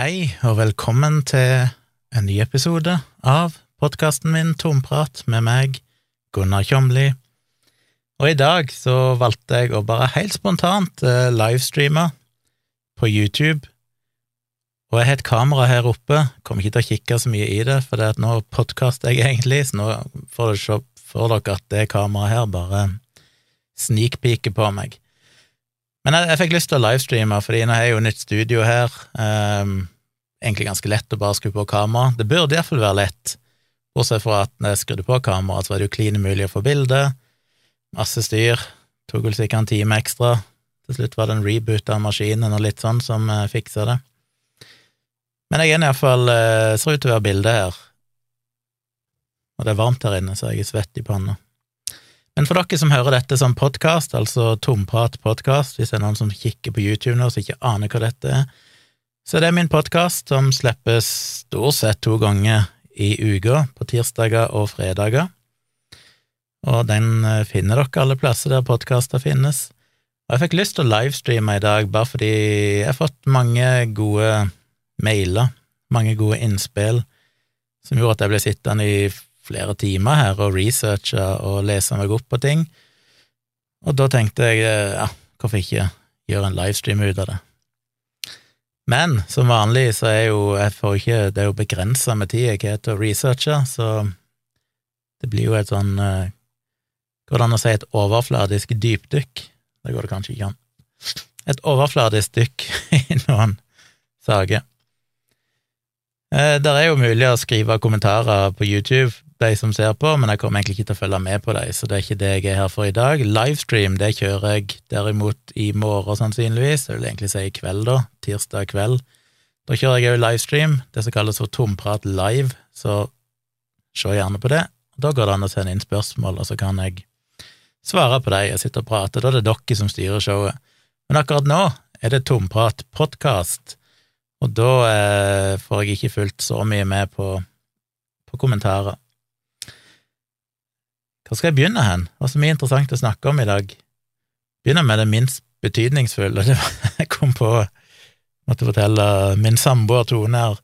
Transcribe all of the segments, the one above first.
Hei, og velkommen til en ny episode av podkasten min Tomprat med meg, Gunnar Kjomli. Og i dag så valgte jeg å bare helt spontant eh, livestreame på YouTube. Og jeg har et kamera her oppe, kommer ikke til å kikke så mye i det, for det at nå podkaster jeg egentlig, så nå får, se, for dere at det kameraet her bare snikpiker på meg. Men jeg, jeg fikk lyst til å livestreame, fordi nå har jeg jo nytt studio her. Um, egentlig ganske lett å bare skru på kamera. Det burde iallfall være lett, bortsett fra at når jeg skrudde på kameraet, så var det jo klin umulig å få bilde. Masse styr. Tok vel sikkert en time ekstra. Til slutt var det en reboot av maskinen og litt sånn som uh, fiksa det. Men jeg er iallfall uh, Ser ut til å være bilde her. Og det er varmt her inne, så jeg er svett i panna. Men for dere som hører dette som podkast, altså Tomprat-podkast, hvis det er noen som kikker på YouTube nå og ikke aner hva dette er, så det er min podkast som slippes stort sett to ganger i uka, på tirsdager og fredager. Og den eh, finner dere alle plasser der podkaster finnes. Og jeg fikk lyst til å livestreame i dag, bare fordi jeg har fått mange gode mailer, mange gode innspill, som gjorde at jeg ble sittende i flere timer her og researche og lese meg opp på ting. Og da tenkte jeg eh, ja, hvorfor ikke gjøre en livestream ut av det? Men som vanlig så er jo jeg får ikke, det er jo begrensa med tid jeg har til å researche, så det blir jo et sånn eh, Går det an å si et overfladisk dypdykk? Det går det kanskje ikke an. Et overfladisk dykk i noen saker. Eh, det er jo mulig å skrive kommentarer på YouTube de som ser på, men jeg kommer egentlig ikke til å følge med på dem, så det er ikke det jeg er her for i dag. Livestream det kjører jeg derimot i morgen, sannsynligvis, jeg vil egentlig si i kveld, da, tirsdag kveld. Da kjører jeg òg livestream, det som kalles for Tomprat live, så se gjerne på det. Da går det an å sende inn spørsmål, og så kan jeg svare på dem og sitte og prate. Da er det dere som styrer showet. Men akkurat nå er det Tomprat podkast, og da eh, får jeg ikke fulgt så mye med på, på kommentarer. Hvor skal jeg begynne hen? Hva som mye interessant å snakke om i dag. Begynner med det minst betydningsfulle. Jeg kom på Måtte fortelle min samboer Tone her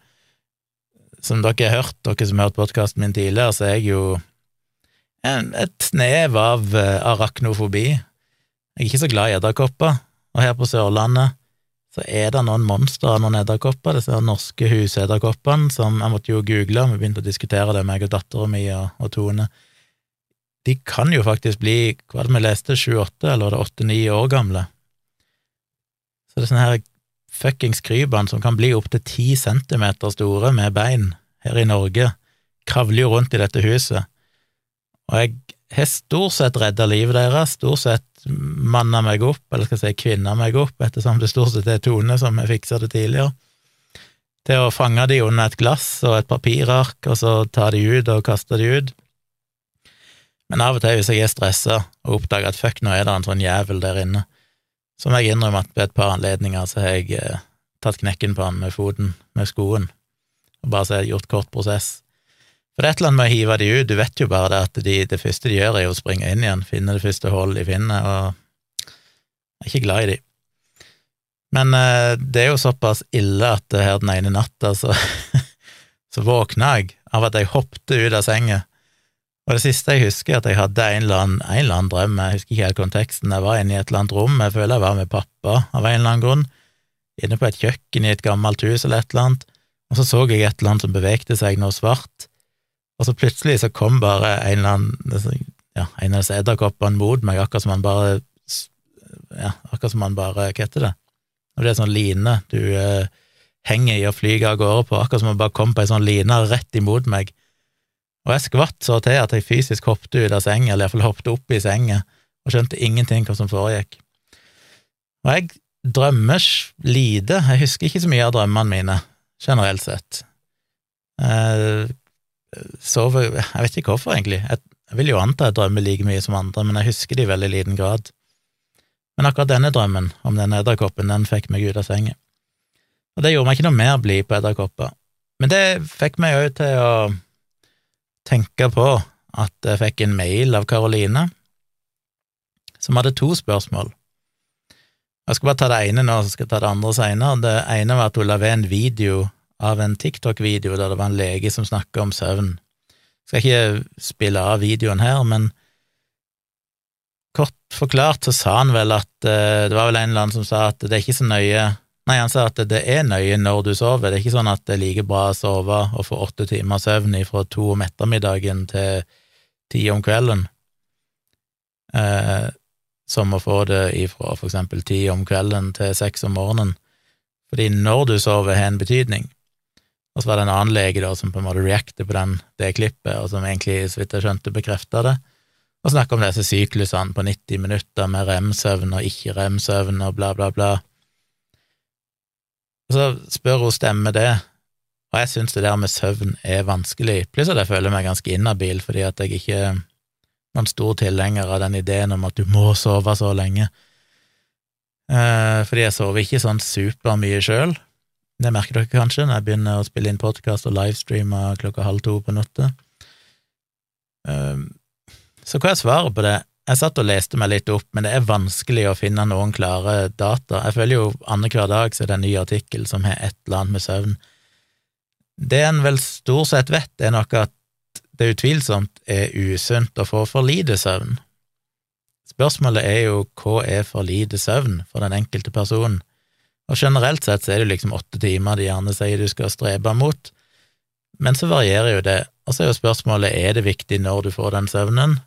Som dere har hørt, dere som har hørt podkasten min tidligere, så er jeg jo et snev av uh, arachnofobi. Jeg er ikke så glad i edderkopper, og her på Sørlandet så er det noen monstre av noen edderkopper, disse norske husedderkoppene som jeg måtte jo google, vi begynte å diskutere det, meg og dattera mi og, og Tone de kan jo faktisk bli, hva var det vi leste, sju-åtte, eller var det åtte-ni år gamle? Så det er sånne her fuckings krypene som kan bli opptil ti centimeter store med bein her i Norge, kravler jo rundt i dette huset, og jeg har stort sett redda livet deres, stort sett manna meg opp, eller skal jeg si kvinna meg opp, ettersom det stort sett er Tone som har fiksa det tidligere, til å fange de under et glass og et papirark, og så ta de ut og kaste de ut. Men av og til, hvis jeg er stressa og oppdager at fuck, nå er det en sånn jævel der inne, så må jeg innrømme at ved et par anledninger så har jeg eh, tatt knekken på han med foten, med skoen, og bare så har jeg gjort kort prosess. For det er et eller annet med å hive de ut, du vet jo bare det at de, det første de gjør, er å springe inn igjen, finne det første hullet de finner, og jeg er ikke glad i de. Men eh, det er jo såpass ille at her den ene natta så, så våkna jeg av at jeg hoppet ut av senga og det siste jeg husker, er at jeg hadde en eller, annen, en eller annen drøm, jeg husker ikke helt konteksten, jeg var inne i et eller annet rom, jeg føler jeg var med pappa av en eller annen grunn, inne på et kjøkken i et gammelt hus eller et eller annet, og så så jeg et eller annet som bevegde seg noe svart, og så plutselig så kom bare en eller annen, ja, en av disse edderkoppene mot meg, akkurat som han bare, ja, akkurat som han bare, hva heter det, når det er sånn line du eh, henger i og flyger av gårde på, akkurat som han bare kom på ei sånn line rett imot meg, og jeg skvatt så til at jeg fysisk hoppet ut av senga, eller iallfall hoppet opp i senga, og skjønte ingenting hva som foregikk. Og jeg drømmer lite, jeg husker ikke så mye av drømmene mine, generelt sett. Jeg sover Jeg vet ikke hvorfor, egentlig. Jeg vil jo anta jeg drømmer like mye som andre, men jeg husker det i veldig liten grad. Men akkurat denne drømmen om den edderkoppen, den fikk meg ut av senga. Og det gjorde meg ikke noe mer blid på edderkopper. Men det fikk meg òg til å tenke på at jeg fikk en mail av Karoline som hadde to spørsmål. Jeg skal bare ta det ene nå, så skal jeg ta det andre seinere. Det ene var at hun la ved en video av en TikTok-video der det var en lege som snakka om søvn. Jeg skal ikke spille av videoen her, men kort forklart så sa han vel at uh, Det var vel en eller annen som sa at det er ikke så nøye Nei, han sa at det er nøye når du sover. Det er ikke sånn at det er like bra å sove og få åtte timer søvn fra to om ettermiddagen til ti om kvelden, eh, som å få det ifra for eksempel ti om kvelden til seks om morgenen. Fordi når du sover, har en betydning. Og så var det en annen lege da som på en måte reacte på den, det klippet, og som egentlig, så vidt jeg skjønte, bekrefta det, og snakka om disse syklusene på 90 minutter med rem-søvn og ikke rem-søvn og bla, bla, bla. Og så spør hun stemmer det, og jeg syns det der med søvn er vanskelig, pluss at jeg føler meg ganske inhabil fordi at jeg ikke er noen stor tilhenger av den ideen om at du må sove så lenge. Eh, fordi jeg sover ikke sånn supermye sjøl, det merker dere kanskje når jeg begynner å spille inn podkast og livestreame klokka halv to på natta. Um, så hva er svaret på det? Jeg satt og leste meg litt opp, men det er vanskelig å finne noen klare data. Jeg føler jo annenhver dag så er det en ny artikkel som har et eller annet med søvn. Det en vel stort sett vet, er nok at det utvilsomt er usunt å få for lite søvn. Spørsmålet er jo hva er for lite søvn for den enkelte personen? Og generelt sett så er det liksom åtte timer de gjerne sier du skal strebe mot, men så varierer jo det, og så er jo spørsmålet er det viktig når du får den søvnen.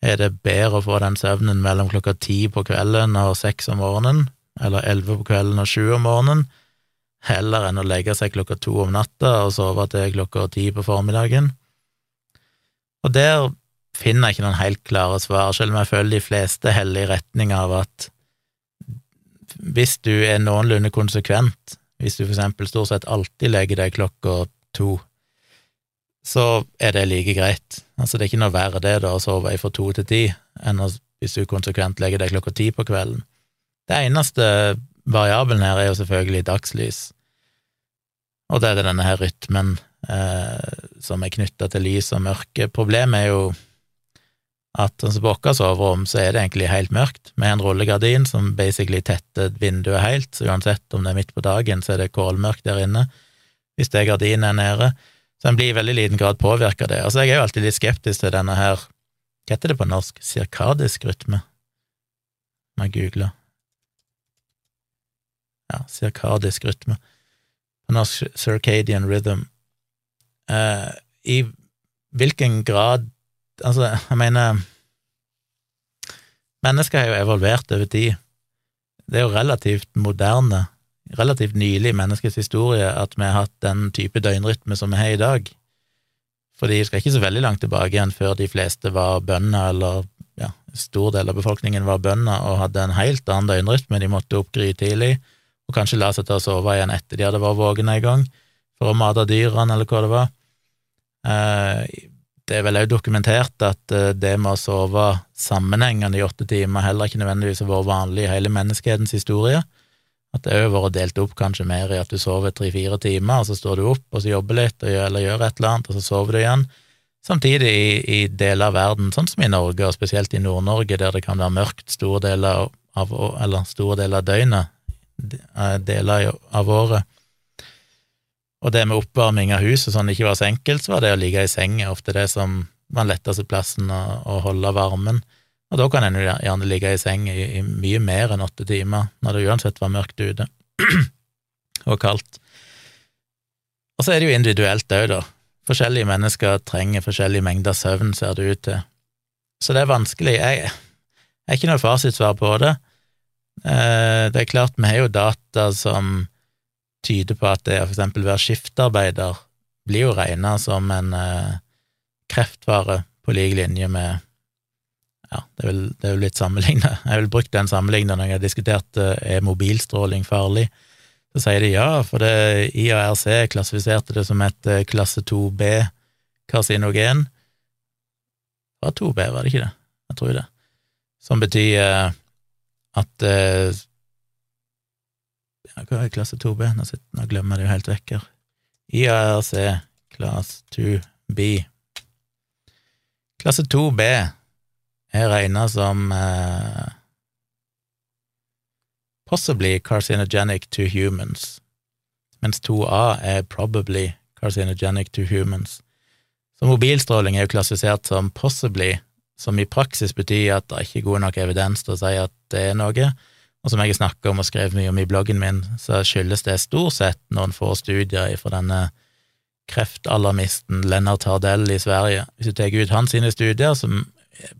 Er det bedre å få den søvnen mellom klokka ti på kvelden og seks om morgenen, eller elleve på kvelden og sju om morgenen, heller enn å legge seg klokka to om natta og sove til klokka ti på formiddagen? Og der finner jeg ikke noen helt klare svar, selv om jeg føler de fleste heller i retning av at hvis du er noenlunde konsekvent, hvis du for eksempel stort sett alltid legger deg klokka to, så er det like greit. Altså, det er ikke noe verre det da å sove fra to til ti enn hvis du konsekvent legger deg klokka ti på kvelden. Det eneste variabelen her er jo selvfølgelig dagslys, og det er denne her rytmen eh, som er knytta til lys og mørke. Problemet er jo at som på vårt soverom så er det egentlig helt mørkt, med en rullegardin som basically tetter vinduet helt, så uansett om det er midt på dagen, så er det kålmørkt der inne, hvis det gardinet er nede, så en blir i veldig liten grad påvirka av det. Altså, jeg er jo alltid litt skeptisk til denne her, hva heter det på norsk, sirkadisk rytme? Må jeg google. Ja, sirkadisk rytme. På norsk circadian rhythm. Eh, I hvilken grad Altså, jeg mener Mennesker har jo evolvert over tid. Det er jo relativt moderne, relativt nylig i menneskets historie at vi har hatt den type døgnrytme som vi har i dag. Fordi vi skal ikke så veldig langt tilbake igjen før de fleste var bønder, eller ja, stor del av befolkningen var bønder og hadde en helt annen døgnrytme. De måtte opp grytidlig og kanskje la seg til å sove igjen etter de hadde vært våkne en gang, for å mate dyrene, eller hva det var. Eh, det er vel òg dokumentert at eh, det med å sove sammenhengende i åtte timer heller ikke nødvendigvis har vært vanlig i hele menneskehetens historie. At det òg har vært delt opp kanskje mer i at du sover tre-fire timer, og så står du opp og så jobber litt eller gjør et eller annet, og så sover du igjen. Samtidig i, i deler av verden, sånn som i Norge, og spesielt i Nord-Norge, der det kan være mørkt store deler av, eller store deler av døgnet, eh, deler av året, og det med oppvarming av hus og sånn ikke var så enkelt, så var det å ligge i senga ofte det som var letteste plassen å, å, holde varmen. Og da kan en gjerne ligge i seng i, i, mye mer enn åtte timer, når det uansett var mørkt ute og kaldt. Og så er det jo individuelt òg, da. Forskjellige mennesker trenger forskjellige mengder søvn, ser det ut til. Så det er vanskelig. Jeg, er ikke noe fasitsvar på det. Eh, det er klart, vi har jo data som tyder på at det å for eksempel være skiftarbeider blir jo regna som en kreftfare kreftvare på lik linje med ja, det er vel, det er vel litt sammenligna. Jeg har vel brukt den sammenligna når jeg har diskutert eh, er mobilstråling farlig. Så sier de ja, for det IARC klassifiserte det som et eh, klasse 2B-karsinogen. Det var 2B, var det ikke det? Jeg tror det. Som betyr eh, at ja, hva er klasse 2B? Nå, sitter, nå glemmer jeg det jo helt vekk her. IARC, klasse 2B. Klasse 2B er regna som eh, possibly carcinogenic to humans, mens 2A er probably carcinogenic to humans. Så mobilstråling er jo klassifisert som possibly, som i praksis betyr at det er ikke god nok evidens til å si at det er noe, og som jeg har snakket om og skrevet mye om i bloggen min, så skyldes det stort sett noen få studier fra denne kreftalarmisten Lennart Hardell i Sverige. Hvis du tar ut hans studier, som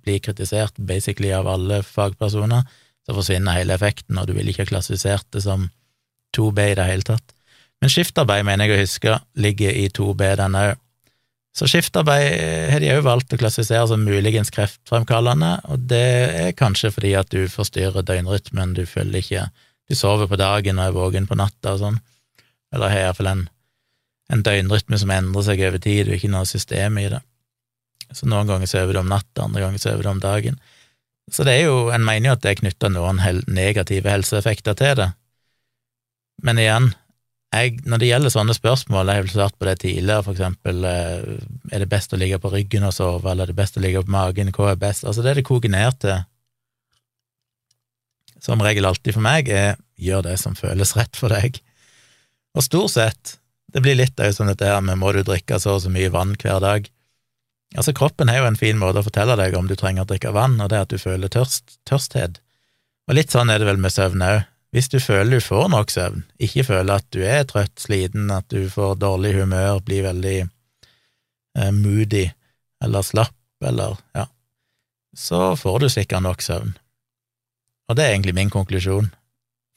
blir kritisert basically av alle fagpersoner, så forsvinner hele effekten, og du vil ikke ha klassifisert det som 2B i det hele tatt. Men skiftarbeid, mener jeg å huske, ligger i 2B, den òg. Så skiftarbeid har de òg valgt å klassifisere som muligens kreftfremkallende, og det er kanskje fordi at du forstyrrer døgnrytmen, du følger ikke Du sover på dagen og er våken på natta og sånn, eller har iallfall en, en døgnrytme som endrer seg over tid, har ikke noe system i det. Så noen ganger sover du om natta, andre ganger sover du om dagen. Så det er jo, en mener jo at det er knytta noen negative helseeffekter til det. Men igjen, jeg, når det gjelder sånne spørsmål, jeg har vel svart på det tidligere, for eksempel eh, er det best å ligge på ryggen og sove, eller er det best å ligge på magen, hva er best? Altså det det koker ned til, som regel alltid for meg, er gjør det som føles rett for deg. Og stort sett, det blir litt òg sånn dette her med må du drikke så og så mye vann hver dag. Altså, kroppen er jo en fin måte å fortelle deg om du trenger å drikke vann, og det er at du føler tørst, tørsthet. Og litt sånn er det vel med søvn òg. Hvis du føler du får nok søvn, ikke føler at du er trøtt, sliten, at du får dårlig humør, blir veldig eh, moody eller slapp eller ja, så får du sikkert nok søvn. Og det er egentlig min konklusjon,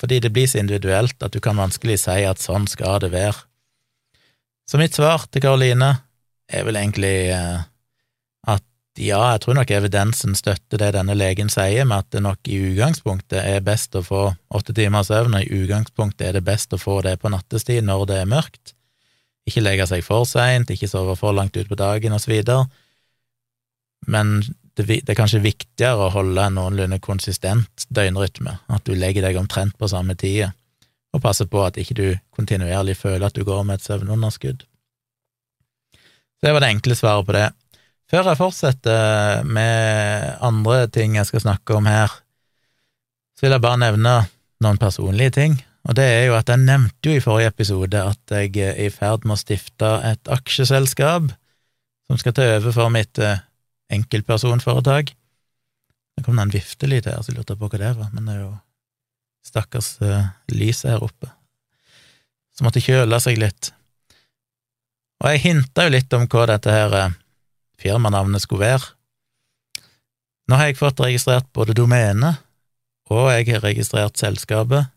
fordi det blir så individuelt at du kan vanskelig si at sånn skal det være. Så mitt svar til Karoline er vel egentlig eh, ja, jeg tror nok evidensen støtter det denne legen sier, med at det nok i utgangspunktet er best å få åtte timers søvn, og i utgangspunktet er det best å få det på nattestid når det er mørkt. Ikke legge seg for seint, ikke sove for langt utpå dagen, videre. Men det, det, er kanskje viktigere å holde en noenlunde konsistent døgnrytme, at du legger deg omtrent på samme tid, og passer på at ikke du kontinuerlig føler at du går med et søvnunderskudd. Det var det enkle svaret på det. Før jeg fortsetter med andre ting jeg skal snakke om her, så vil jeg bare nevne noen personlige ting. Og det er jo at jeg nevnte jo i forrige episode at jeg er i ferd med å stifte et aksjeselskap som skal ta over for mitt eh, enkeltpersonforetak. Det kom en viftelyd her, så jeg lurte på hva det var, men det er jo stakkars uh, lyset her oppe, som måtte kjøle seg litt. Og jeg hinta jo litt om hva dette her er firmanavnet skulle være. Nå har jeg fått registrert både domenet, og jeg har registrert selskapet,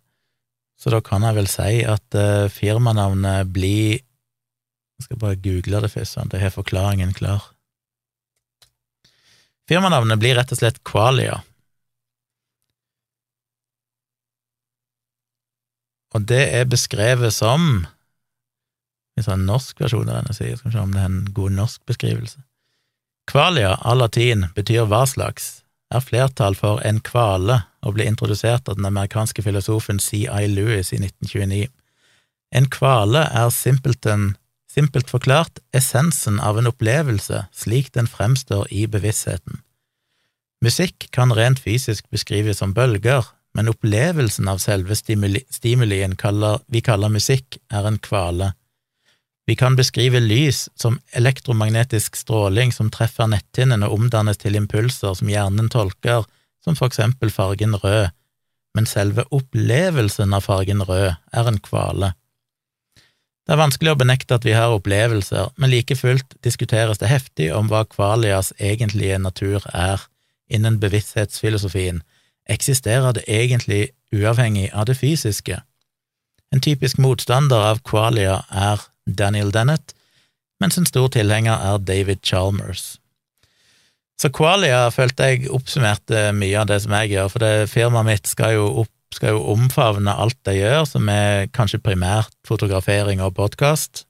så da kan jeg vel si at uh, firmanavnet blir Jeg skal bare google det først, sånn at jeg har forklaringen klar. Firmanavnet blir rett og slett Qualia. Og det er beskrevet som en sånn norsk versjon av denne sida, skal vi se om det er en god norsk beskrivelse. Kvalia av latin betyr hva slags, er flertall for en kvale og ble introdusert av den amerikanske filosofen C.I. Lewis i 1929. En kvale er simpelthen, simpelt forklart essensen av en opplevelse slik den fremstår i bevisstheten. Musikk kan rent fysisk beskrives som bølger, men opplevelsen av selve stimuli stimulien kaller, vi kaller musikk, er en kvale. Vi kan beskrive lys som elektromagnetisk stråling som treffer netthinnen og omdannes til impulser som hjernen tolker, som for eksempel fargen rød, men selve opplevelsen av fargen rød er en kvale. Det er vanskelig å benekte at vi har opplevelser, men like fullt diskuteres det heftig om hva kvalias egentlige natur er. Innen bevissthetsfilosofien eksisterer det egentlig uavhengig av det fysiske. En typisk motstander av qualia er Daniel Dennett, mens en stor tilhenger er David Chalmers. Så Qualia følte jeg oppsummerte mye av det som jeg gjør, for det firmaet mitt skal jo, opp, skal jo omfavne alt jeg gjør, som er kanskje primært fotografering og podkast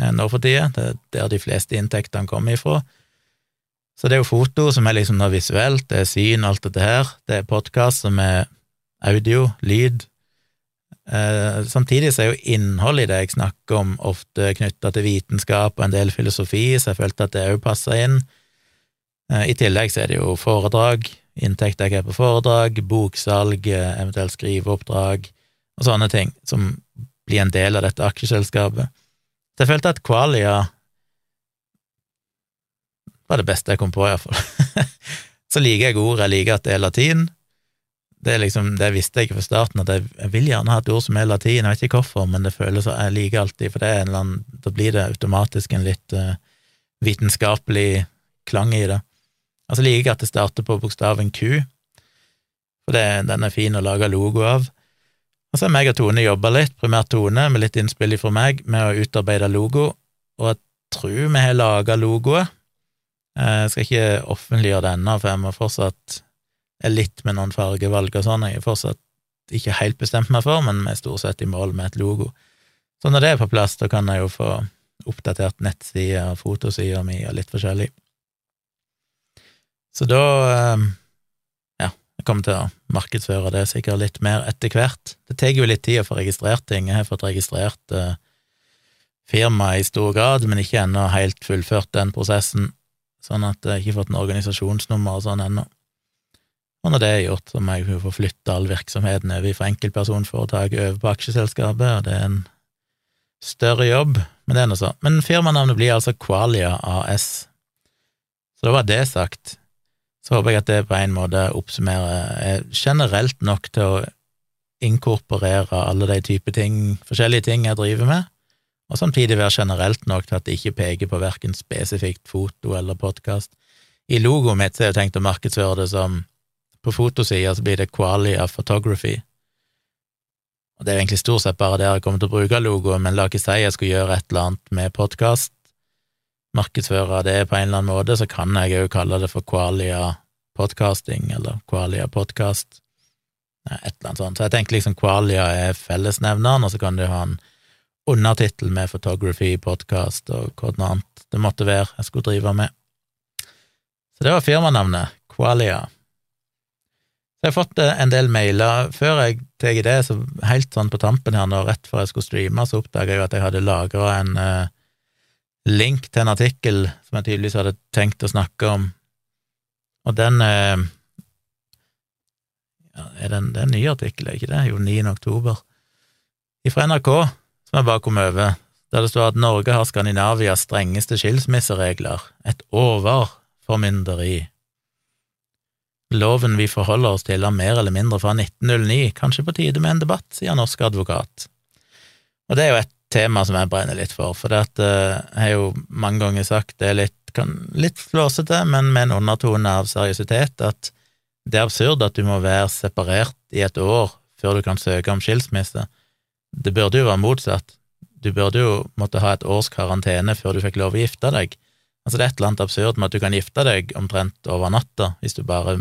eh, nå for tida. Det er der de fleste inntektene kommer ifra. Så det er jo foto som er liksom noe visuelt, det er syn, alt dette her. Det er podkast som er audio, lyd, Eh, samtidig så er jo innholdet i det jeg snakker om, ofte knytta til vitenskap og en del filosofi, så jeg følte at det òg passa inn. Eh, I tillegg så er det jo foredrag inntekter jeg har på foredrag, boksalg, eventuelt skriveoppdrag og sånne ting, som blir en del av dette aksjeselskapet. Så jeg følte at Qualia var det beste jeg kom på, iallfall. så liker jeg ordet, jeg liker at det er latin. Det, er liksom, det visste jeg ikke fra starten, at jeg, jeg, vil gjerne ha et ord som er latin, jeg vet ikke hvorfor, men det føles jeg liker alltid, for det er en eller annen, da blir det automatisk en litt uh, vitenskapelig klang i det. Altså liker jeg at det starter på bokstaven Q, for det, den er fin å lage logo av. Og så har meg og Tone jobba litt, primært Tone, med litt innspill fra meg, med å utarbeide logo, og jeg tror vi har laga logoet. Eh, jeg skal ikke offentliggjøre det ennå, for jeg må fortsatt litt med noen fargevalg og sånn, jeg er fortsatt ikke helt bestemt meg for, men vi er stort sett i mål med et logo. Så når det er på plass, da kan jeg jo få oppdatert nettsida, fotosida mi og litt forskjellig. Så da eh, Ja, jeg kommer til å markedsføre det sikkert litt mer etter hvert. Det tar jo litt tid å få registrert ting. Jeg har fått registrert uh, firmaet i stor grad, men ikke ennå helt fullført den prosessen, sånn at jeg ikke har fått en organisasjonsnummer og sånn ennå. Og når det er gjort, så må jeg få flytte all virksomheten over fra enkeltpersonforetak over på aksjeselskapet, og det er en større jobb, men det er nå så. Men firmanavnet blir altså Qualia AS. Så da var det sagt. Så håper jeg at det på en måte oppsummerer er generelt nok til å inkorporere alle de typer ting, forskjellige ting jeg driver med, og samtidig være generelt nok til at det ikke peker på verken spesifikt foto eller podkast. I logoen mitt så har jeg tenkt å markedsføre det som på fotosida så blir det Qualia Photography. Og Det er jo egentlig stort sett bare der jeg kommer til å bruke logoet, men la ikke si jeg skulle gjøre et eller annet med podkast, markedsføre det på en eller annen måte, så kan jeg òg kalle det for Qualia Podcasting, eller Qualia Podcast, et eller annet sånt. Så jeg tenker liksom Qualia er fellesnevneren, og så kan du ha en undertittel med photography, podcast og hva annet det måtte være jeg skulle drive med. Så det var firmanavnet, Qualia. Så jeg har fått eh, en del mailer. Før jeg tar det, så helt sånn på tampen her nå, rett før jeg skulle streame, så oppdaga jeg jo at jeg hadde lagra en uh, link til en artikkel som jeg tydeligvis hadde tenkt å snakke om, og den uh, er det, en, det er en ny artikkel, er ikke det? Jo, 9. oktober. Fra NRK, som jeg bare kom over, der det står at Norge har Skandinavias strengeste skilsmisseregler, et overformynderi. Loven vi forholder oss til, er mer eller mindre fra 1909, kanskje på tide med en debatt, sier norsk advokat. Og det er jo et tema som jeg brenner litt for, for det at, uh, jeg har jo mange ganger sagt det er litt, kan, litt flåsete, men med en undertone av seriøsitet, at det er absurd at du må være separert i et år før du kan søke om skilsmisse. Det burde jo være motsatt. Du burde jo måtte ha et års karantene før du fikk lov å gifte deg. Altså Det er et eller annet absurd med at du kan gifte deg omtrent over natta hvis du bare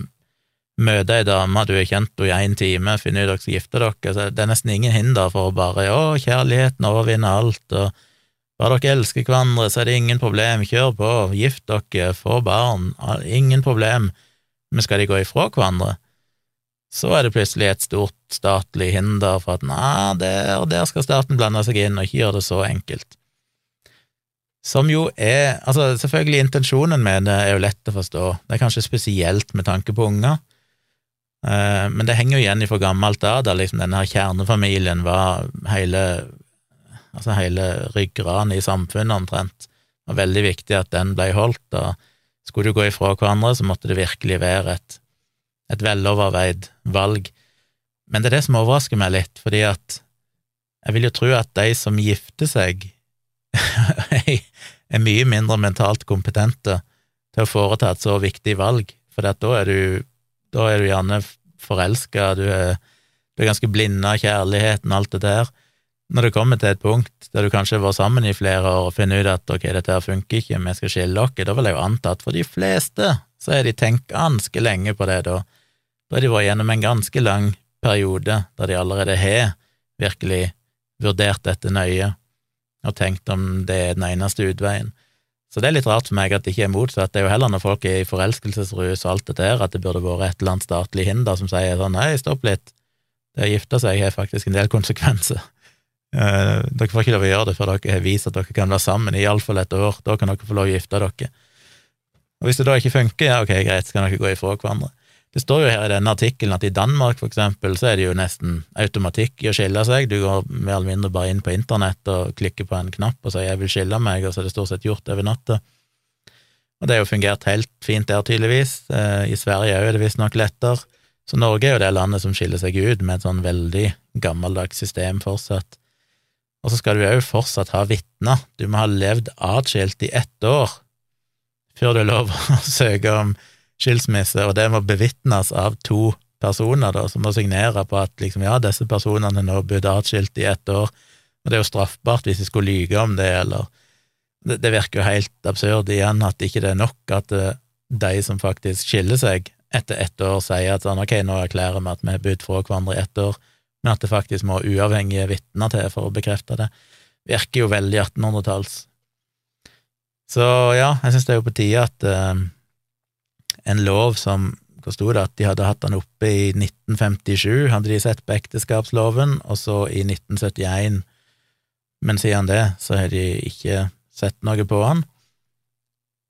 møte ei dame du har kjent henne i én time, finne ut dere skal gifte dere, så det er nesten ingen hinder for å bare å, kjærligheten overvinner alt, og bare dere elsker hverandre, så er det ingen problem, kjør på, gift dere, få barn, ingen problem, men skal de gå ifra hverandre, så er det plutselig et stort statlig hinder for at nei, der der skal staten blande seg inn, og ikke gjøre det så enkelt. Som jo er Altså, selvfølgelig, intensjonen med det er jo lett å forstå, det er kanskje spesielt med tanke på unger, men det henger jo igjen fra gammelt av, da liksom denne her kjernefamilien var hele altså hele ryggraden i samfunnet omtrent. Det var veldig viktig at den ble holdt, og skulle du gå ifra hverandre, så måtte det virkelig være et, et veloverveid valg. Men det er det som overrasker meg litt, fordi at jeg vil jo tro at de som gifter seg, er mye mindre mentalt kompetente til å foreta et så viktig valg, for da er du da er du gjerne forelska, du, du, er ganske blinda av kjærligheten, alt det der. Når du kommer til et punkt der du kanskje har vært sammen i flere år og finner ut at ok, dette her funker ikke, vi skal skille dere, da vil jeg jo anta at for de fleste så har de tenkt ganske lenge på det da. Da har de vært gjennom en ganske lang periode der de allerede har virkelig vurdert dette nøye og tenkt om det er den eneste utveien. Så det er litt rart for meg at det ikke er motsatt. Det er jo heller når folk er i forelskelsesrus og alt det der, at det burde vært et eller annet statlig hinder som sier sånn nei, stopp litt, det å gifte seg har faktisk en del konsekvenser. Eh, dere får ikke lov å gjøre det før dere har vist at dere kan være sammen i iallfall et år. Da kan dere få lov å gifte dere. Og hvis det da ikke funker, ja, ok, greit, så kan dere gå ifra hverandre. Det står jo her i denne artikkelen at i Danmark, for eksempel, så er det jo nesten automatikk i å skille seg. Du går mer eller mindre bare inn på internett og klikker på en knapp og sier 'jeg vil skille meg', og så er det stort sett gjort over natta. Og det har jo fungert helt fint der, tydeligvis. Eh, I Sverige er det visstnok lettere. Så Norge er jo det landet som skiller seg ut med et sånn veldig gammeldags system fortsatt. Og så skal du òg fortsatt ha vitner. Du må ha levd atskilt i ett år før du er lov å søke om skilsmisse, og det må bevitnes av to personer da, som må signere på at liksom, ja, disse personene er nå bodd atskilt i ett år, og det er jo straffbart hvis de skulle lyge om det, eller det, det, virker jo helt absurd igjen at ikke det er nok at eh, de som faktisk skiller seg etter ett år, sier at sånn, ok, nå erklærer vi at vi har bodd fra hverandre i ett år, men at det faktisk må uavhengige vitner til for å bekrefte det, virker jo veldig 1800-talls. Så ja, jeg synes det er jo på tide at uh, en lov som Hvor sto det at de hadde hatt den oppe i 1957, hadde de sett på ekteskapsloven, og så i 1971, men siden det så har de ikke sett noe på den.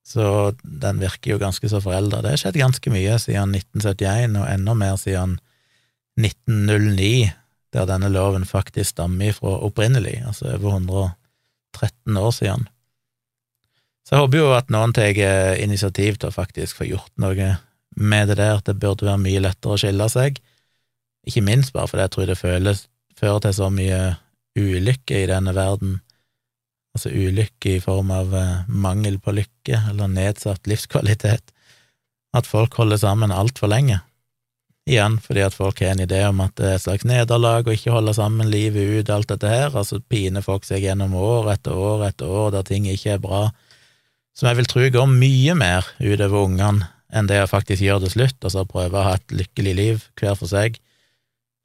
Så den virker jo ganske så forelda. Det har skjedd ganske mye siden 1971, og enda mer siden 1909, der denne loven faktisk stammer fra opprinnelig, altså over 113 år siden. Så jeg håper jo at noen tar initiativ til å faktisk få gjort noe med det der. Det burde være mye lettere å skille seg, ikke minst bare fordi jeg tror det føles, fører til så mye ulykke i denne verden. Altså ulykke i form av eh, mangel på lykke eller nedsatt livskvalitet. At folk holder sammen altfor lenge. Igjen fordi at folk har en idé om at det er et slags nederlag å ikke holde sammen livet ut, alt dette her, altså piner folk seg gjennom år etter år etter år der ting ikke er bra som jeg vil tro går mye mer utover ungene enn det å faktisk gjøre det slutt, og så prøve å ha et lykkelig liv hver for seg.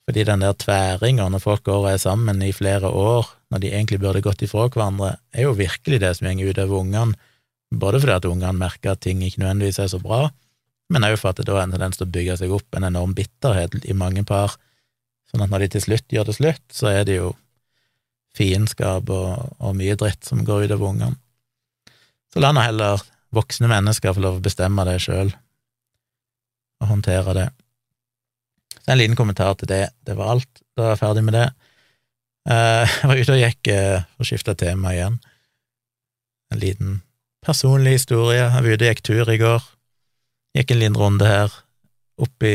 Fordi den der tværinga når folk går og er sammen i flere år, når de egentlig burde gått ifra hverandre, er jo virkelig det som går utover ungene, både fordi at ungene merker at ting ikke nødvendigvis er så bra, men òg for at det da er en tendens til å bygge seg opp en enorm bitterhet i mange par, sånn at når de til slutt gjør det slutt, så er det jo fiendskap og, og mye dritt som går utover ungene. Så la nå heller voksne mennesker få lov å bestemme det sjøl, og håndtere det. Så en liten kommentar til det. Det var alt. Da er jeg ferdig med det. Eh, jeg var ute og gikk og skifta tema igjen. En liten personlig historie. Jeg var ute og gikk tur i går. Gikk en liten runde her oppi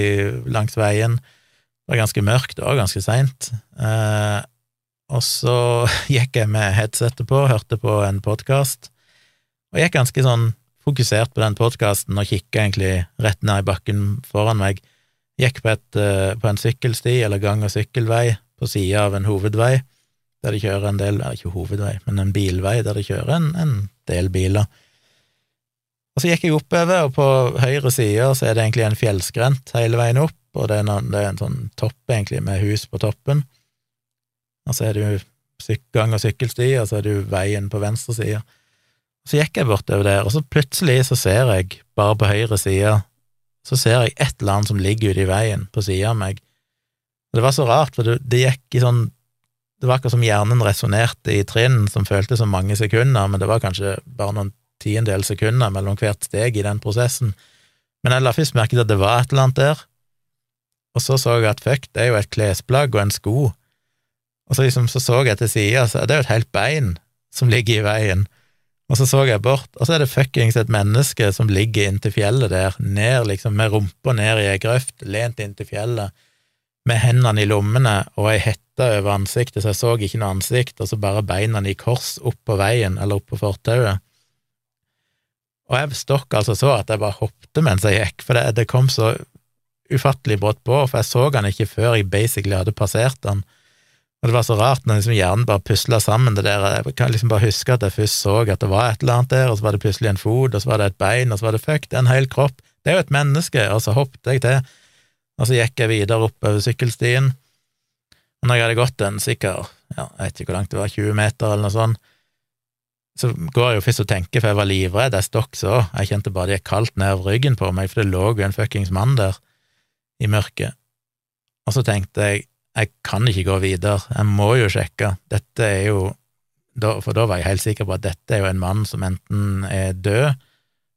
langs veien. Det var ganske mørkt og ganske seint. Eh, og så gikk jeg med headsetet på, hørte på en podkast og jeg gikk ganske sånn fokusert på den podkasten og kikka egentlig rett ned i bakken foran meg. Gikk på, et, eh, på en sykkelsti eller gang- og sykkelvei på sida av en hovedvei, der det kjører en del Ikke hovedvei, men en bilvei der det kjører en, en del biler. Og så gikk jeg oppover, og på høyre side så er det egentlig en fjellskrent hele veien opp, og det er, en, det er en sånn topp, egentlig, med hus på toppen. Og så er det jo gang- og sykkelsti, og så er det jo veien på venstre side. Så gikk jeg bortover der, og så plutselig så ser jeg, bare på høyre side, så ser jeg et eller annet som ligger ute i veien på sida av meg. Og det var så rart, for det, det gikk i sånn Det var akkurat som hjernen resonnerte i trinn som føltes som mange sekunder, men det var kanskje bare noen tiendedel sekunder mellom hvert steg i den prosessen. Men jeg la først merke til at det var et eller annet der, og så så jeg at fuck, det er jo et klesplagg og en sko, og så liksom så så jeg til sida, så det er jo et helt bein som ligger i veien. Og så så jeg bort, og så er det fuckings et menneske som ligger inntil fjellet der, ned liksom med rumpa ned i ei grøft, lent inntil fjellet, med hendene i lommene og ei hette over ansiktet, så jeg så ikke noe ansikt, og så bare beina i kors opp på veien, eller opp på fortauet. Og jeg stokk altså så at jeg bare hoppet mens jeg gikk, for det, det kom så ufattelig brått på, for jeg så han ikke før jeg basically hadde passert han. Og det var så rart når liksom hjernen bare pusla sammen det der Jeg kan liksom bare huske at jeg først så at det var et eller annet der, og så var det plutselig en fot, og så var det et bein, og så var det fuck, det er en hel kropp. Det er jo et menneske, og så hoppet jeg til, og så gikk jeg videre oppover sykkelstien. Og når jeg hadde gått en sikker, ja, jeg vet ikke hvor langt det var, 20 meter eller noe sånt, så går jeg jo først og tenker, for jeg var livredd, jeg stokk så, jeg kjente bare det gikk kaldt ned ryggen på meg, for det lå jo en fuckings mann der i mørket. Og så tenkte jeg, jeg kan ikke gå videre, jeg må jo sjekke, dette er jo For da var jeg helt sikker på at dette er jo en mann som enten er død,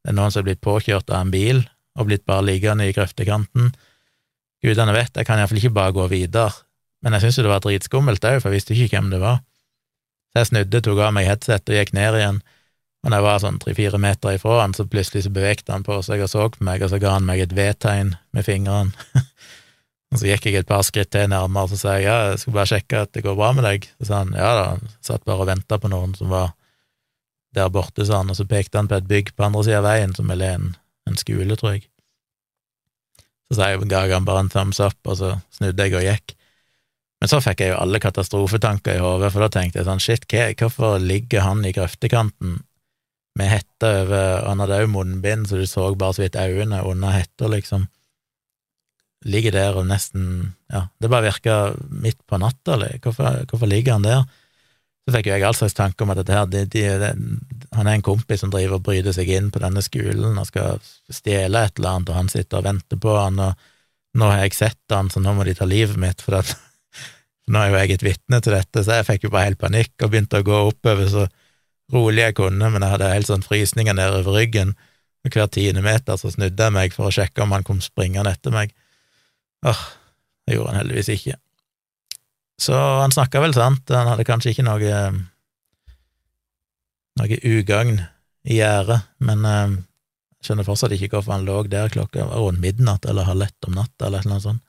det er noen som er blitt påkjørt av en bil og blitt bare liggende i grøftekanten. Gudene vet, jeg kan iallfall ikke bare gå videre, men jeg syntes jo det var dritskummelt òg, for jeg visste ikke hvem det var. Så jeg snudde, tok av meg headset og gikk ned igjen, og når jeg var sånn tre-fire meter ifra han, så plutselig så bevegte han på seg og så på meg, og så ga han meg et V-tegn med fingrene. og så gikk jeg et par skritt til nærmere, og så sa jeg ja, jeg skal bare sjekke at det går bra med deg. Så sa han ja da, satt bare og venta på noen som var der borte, sa han, og så pekte han på et bygg på andre sida av veien, som vel en, en skole, tror jeg. Så sa jeg, ga han bare en thumbs up, og så snudde jeg og gikk. Men så fikk jeg jo alle katastrofetanker i hodet, for da tenkte jeg sånn, shit, hvorfor ligger han i grøftekanten med hette over, han hadde òg munnbind, så du så bare så vidt øynene under hetta, liksom. Ligger der og nesten Ja, det bare virka midt på natta, eller hvorfor, hvorfor ligger han der? Så fikk jo jeg all slags tanke om at her, de, de, de, han er en kompis som driver og bryter seg inn på denne skolen og skal stjele et eller annet, og han sitter og venter på han, og nå har jeg sett han, så nå må de ta livet mitt, for at, nå er jo jeg et vitne til dette, så jeg fikk jo bare helt panikk og begynte å gå oppover så rolig jeg kunne, men jeg hadde helt sånn frysninger nedover ryggen, hver tiende meter så snudde jeg meg for å sjekke om han kom springende etter meg. Åh, det gjorde han heldigvis ikke. Så han snakka vel sant, han hadde kanskje ikke noe noe ugagn i gjerdet, men eh, jeg skjønner fortsatt ikke hvorfor han lå der klokka var rundt midnatt eller halv ett om natta eller noe sånt.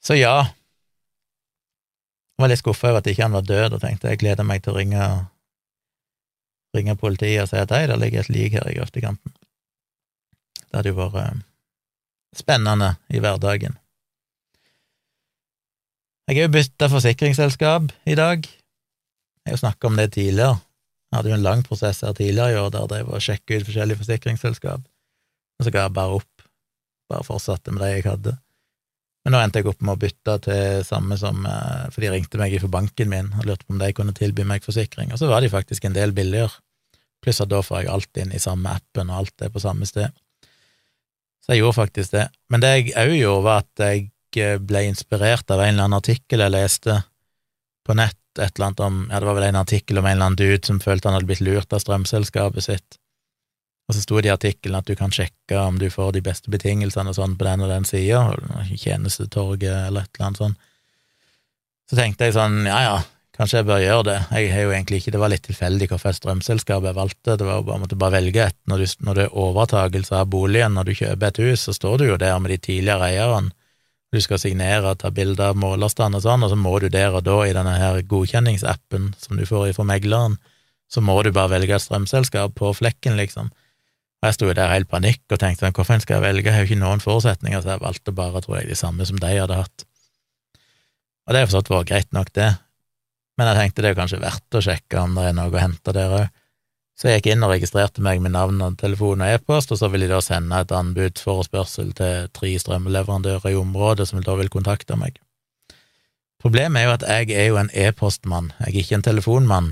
Så ja, jeg var litt skuffa over at ikke han var død, og tenkte jeg gleder meg til å ringe, ringe politiet og si at hei, der ligger et lik her i grøftekanten. Det hadde jo vært eh, spennende i hverdagen. Jeg har jo bytta forsikringsselskap i dag. Jeg har jo snakka om det tidligere. Jeg hadde jo en lang prosess her tidligere i år der jeg var og sjekka ut forskjellige forsikringsselskap, og så ga jeg bare opp. Bare fortsatte med det jeg hadde. Men nå endte jeg opp med å bytte til samme som eh, For de ringte meg fra banken min og lurte på om de kunne tilby meg forsikring, og så var de faktisk en del billigere. Pluss at da får jeg alt inn i samme appen, og alt er på samme sted. Så jeg gjorde faktisk det. Men det jeg òg gjorde, var at jeg eh, ble inspirert av en eller annen artikkel jeg leste på nett, et eller annet om Ja, det var vel en artikkel om en eller annen dude som følte han hadde blitt lurt av strømselskapet sitt. Og så sto det i artikkelen at du kan sjekke om du får de beste betingelsene og sånn på den og den sida, tjenestetorget eller et eller annet sånt. Så tenkte jeg sånn, ja ja, Kanskje jeg bør gjøre det. Jeg har jo egentlig ikke, Det var litt tilfeldig hvilket strømselskap jeg valgte. Det var jo bare, måtte bare velge et. Når, du, når det er overtakelse av boligen, når du kjøper et hus, så står du jo der med de tidligere eierne. Du skal signere, ta bilder av målerstand og sånn, og så må du der og da i denne her godkjenningsappen som du får fra megleren, så må du bare velge et strømselskap på flekken, liksom. Og jeg sto jo der helt panikk og tenkte sånn, hvorfor skal jeg velge, jeg har jo ikke noen forutsetninger, så jeg valgte bare, tror jeg, de samme som de hadde hatt. Og det har forstått vært greit nok, det, men jeg tenkte det er kanskje verdt å sjekke om det er noe å hente der òg. Så jeg gikk inn og registrerte meg med navn og telefon og e-post, og så vil de da sende et anbudsforespørsel til tre strømleverandører i området som da vil kontakte meg. Problemet er jo at jeg er jo en e-postmann, jeg er ikke en telefonmann,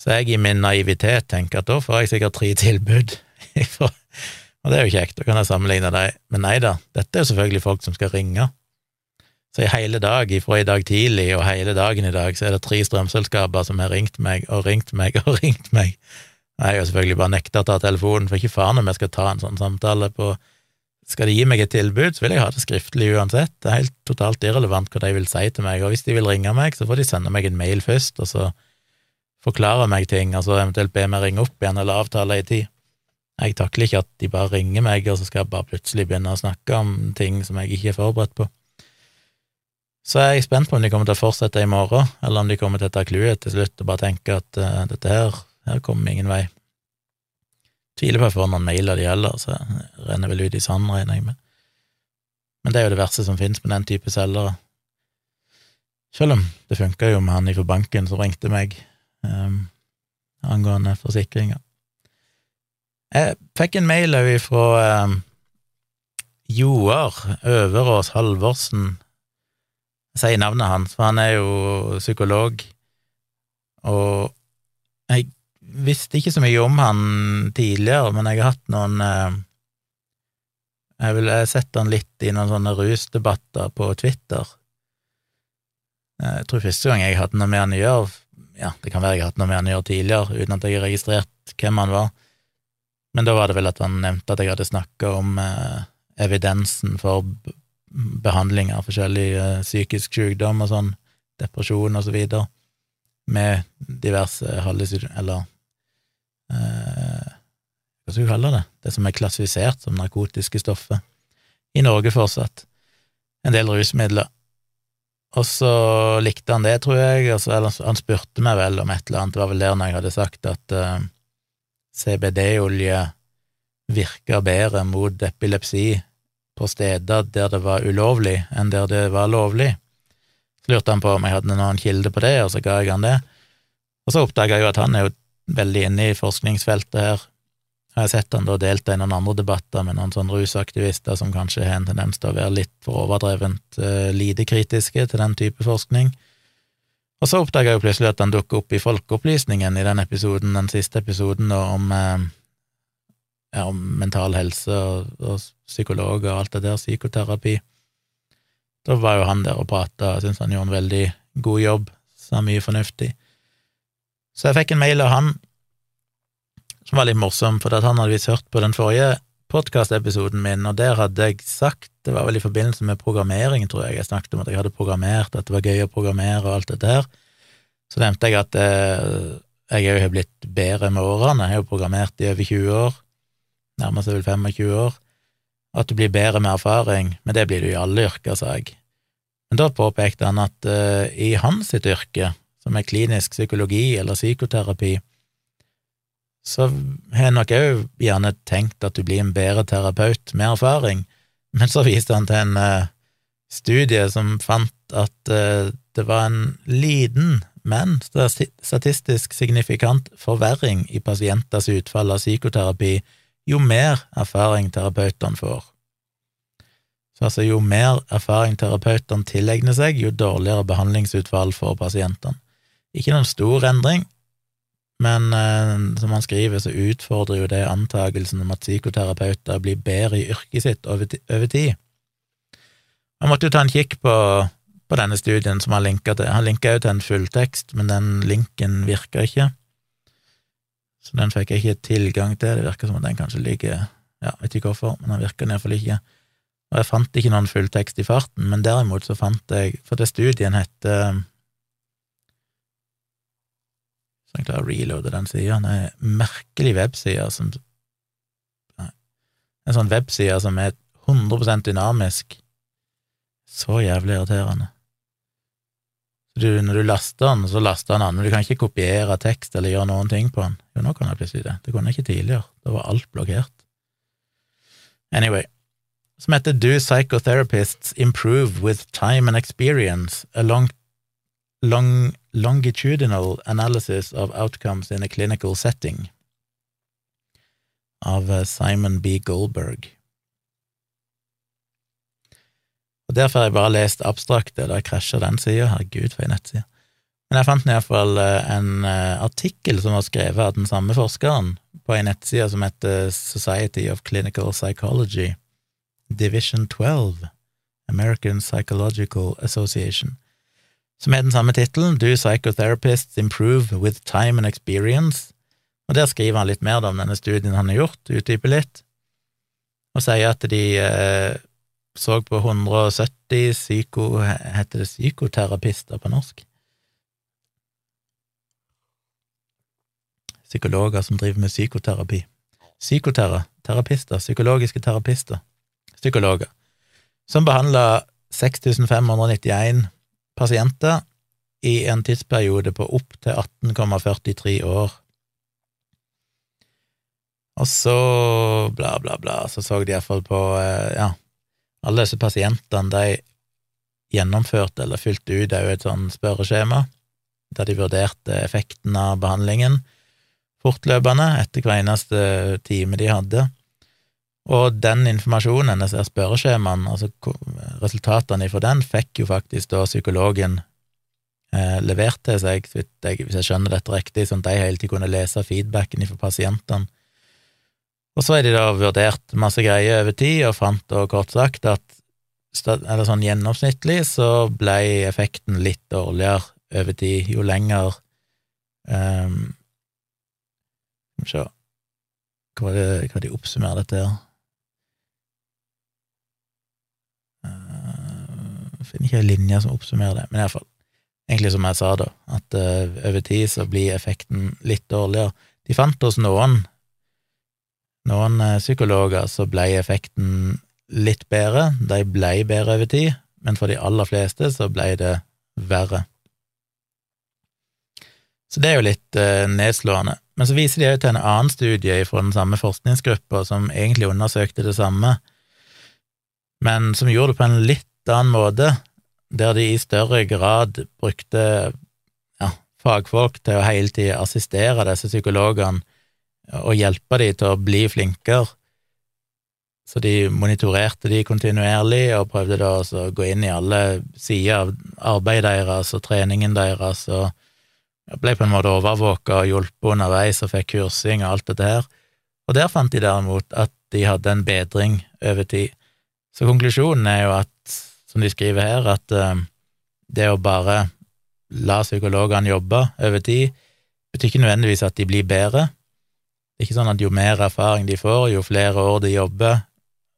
så jeg i min naivitet tenker at da får jeg sikkert tre tilbud, og det er jo kjekt, da kan jeg sammenligne dem, men nei da, dette er jo selvfølgelig folk som skal ringe. Så i hele dag, ifra i dag tidlig og hele dagen i dag, så er det tre strømselskaper som har ringt meg og ringt meg og ringt meg. Jeg har jo selvfølgelig bare nekta å ta telefonen, for ikke faen om jeg skal ta en sånn samtale på Skal de gi meg et tilbud, så vil jeg ha det skriftlig uansett. Det er helt totalt irrelevant hva de vil si til meg, og hvis de vil ringe meg, så får de sende meg en mail først, og så forklare meg ting, og så eventuelt be meg ringe opp igjen eller avtale i tid. Jeg takler ikke at de bare ringer meg, og så skal jeg bare plutselig begynne å snakke om ting som jeg ikke er forberedt på. Så er jeg spent på om de kommer til å fortsette i morgen, eller om de kommer til å ta clouet til slutt og bare tenke at uh, dette her, her kommer ingen vei. Tviler på at jeg får noen mailer de heller, så jeg renner vel ut i sanden, regner jeg med. Men det er jo det verste som finnes med den type selgere. Selv om det funka jo med han ifra banken som ringte meg um, angående forsikringer. Jeg fikk en mail òg fra um, Joar Øverås Halvorsen sier navnet hans, for han er jo psykolog, og jeg visste ikke så mye om han tidligere, men jeg har hatt noen eh, Jeg vil sett han litt i noen sånne rusdebatter på Twitter. Jeg tror første gang jeg hadde noe med han å gjøre Ja, det kan være jeg har hatt noe med han å gjøre tidligere, uten at jeg har registrert hvem han var. Men da var det vel at han nevnte at jeg hadde snakka om eh, evidensen for behandling av forskjellig eh, psykisk sykdom og sånn, depresjon og så videre, med diverse hallusinasjoner Eller eh, hva skal vi kalle det? Det som er klassifisert som narkotiske stoffer. I Norge fortsatt. En del rusmidler. Og så likte han det, tror jeg, og så, eller han spurte meg vel om et eller annet, det var vel der når jeg hadde sagt at uh, CBD-olje virker bedre mot epilepsi på steder der det var ulovlig, enn der det var lovlig. Så lurte han på om jeg hadde noen kilde på det, og så ga jeg han det. Og så oppdaga jeg jo at han er jo veldig inne i forskningsfeltet her. Jeg har sett han da delta i noen andre debatter med noen sånne rusaktivister som kanskje har en tendens til å være litt for overdrevent uh, lite kritiske til den type forskning. Og så oppdaga jeg jo plutselig at han dukka opp i Folkeopplysningen i den episoden, den siste episoden om uh, om mental helse og, og psykolog og alt det der, psykoterapi. Da var jo han der og prata, jeg syns han gjorde en veldig god jobb, sa mye fornuftig. Så jeg fikk en mail av han som var litt morsom, for han hadde visst hørt på den forrige podkastepisoden min, og der hadde jeg sagt, det var vel i forbindelse med programmering, tror jeg, jeg snakket om at jeg hadde programmert, at det var gøy å programmere og alt det der, så nevnte jeg at eh, jeg òg har blitt bedre med årene, jeg har jo programmert i over 20 år, nærmer seg vel 25 år, at du blir bedre med erfaring, men det blir du i alle yrker, sa jeg. Men da påpekte han at uh, i hans sitt yrke, som er klinisk psykologi eller psykoterapi, så har jeg nok òg gjerne tenkt at du blir en bedre terapeut med erfaring, men så viste han til en uh, studie som fant at uh, det var en liten, men statistisk signifikant forverring i pasienters utfall av psykoterapi jo mer erfaring terapeutene får. Så altså, jo mer erfaring terapeutene tilegner seg, jo dårligere behandlingsutfall får pasientene. Ikke noen stor endring, men eh, som han skriver, så utfordrer jo det antakelsen om at psykoterapeuter blir bedre i yrket sitt over, over tid. Han måtte jo ta en kikk på, på denne studien som han linka til. Han linka jo til en fulltekst, men den linken virka ikke. Så den fikk jeg ikke tilgang til. Det virker som at den kanskje ligger Ja, vet ikke hvorfor, men den virker iallfall ikke. Og jeg fant ikke noen fulltekst i farten, men derimot så fant jeg For det studien heter Så jeg klarer å reloade den sida. Det er en merkelig webside som En sånn webside som er 100% dynamisk. Så jævlig irriterende. Du, når du laster den, så laster den an, men du kan ikke kopiere tekst eller gjøre noen ting på den. Jo, nå kan jeg plutselig det. Det kunne jeg ikke tidligere. Da var alt blokkert. Anyway, som heter Do Psychotherapists Improve with Time and Experience? A long, long, longitudinal analysis of outcomes in a clinical setting av eh, Simon B. Goldberg. Og Derfor har jeg bare lest abstrakte, da krasja den sida. Herregud, for ei nettside. Men jeg fant iallfall eh, en eh, artikkel som var skrevet av den samme forskeren på ei nettside som heter Society of Clinical Psychology, Division 12, American Psychological Association, som er den samme tittelen, Do Psychotherapists Improve with Time and Experience? Og der skriver han litt mer om denne studien han har gjort, utdyper litt, og sier at de eh, så på 170 psyko... Heter det psykoterapister på norsk? Psykologer som driver med psykoterapi. Psykoterapister, psykologiske terapister, psykologer, som behandla 6591 pasienter i en tidsperiode på opptil 18,43 år. Og så bla, bla, bla, så så de iallfall på, eh, ja, alle disse pasientene de gjennomførte eller fylte ut òg et sånn spørreskjema, der de vurderte effekten av behandlingen fortløpende etter hver eneste time de hadde. Og den informasjonen, disse spørreskjemaene, altså resultatene fra den, fikk jo faktisk da psykologen eh, levert til seg, hvis jeg, skjønner dette riktig, sånn at de hele tiden kunne lese feedbacken fra pasientene og så har de da vurdert masse greier over tid, og fant da kort sagt at eller sånn gjennomsnittlig så ble effekten litt dårligere over tid jo lenger um, Skal vi se Hva det de oppsummerer dette her? Uh, finner ikke ei linje som oppsummerer det, men iallfall. Egentlig som jeg sa, da, at uh, over tid så blir effekten litt dårligere. De fant hos noen noen uh, psykologer så ble effekten litt bedre, de ble bedre over tid, men for de aller fleste så ble det verre. Så det er jo litt uh, nedslående. Men så viser de òg til en annen studie fra den samme forskningsgruppa som egentlig undersøkte det samme, men som gjorde det på en litt annen måte, der de i større grad brukte ja, fagfolk til å hele tida assistere disse psykologene og hjelpe dem til å bli flinkere. Så de monitorerte de kontinuerlig og prøvde da å gå inn i alle sider av arbeidet deres og treningen deres, og ble på en måte overvåka og hjulpet underveis og fikk kursing og alt dette her. Og der fant de derimot at de hadde en bedring over tid. Så konklusjonen er jo at, som de skriver her, at uh, det å bare la psykologene jobbe over tid, betyr ikke nødvendigvis at de blir bedre. Det er ikke sånn at jo mer erfaring de får, jo flere år de jobber,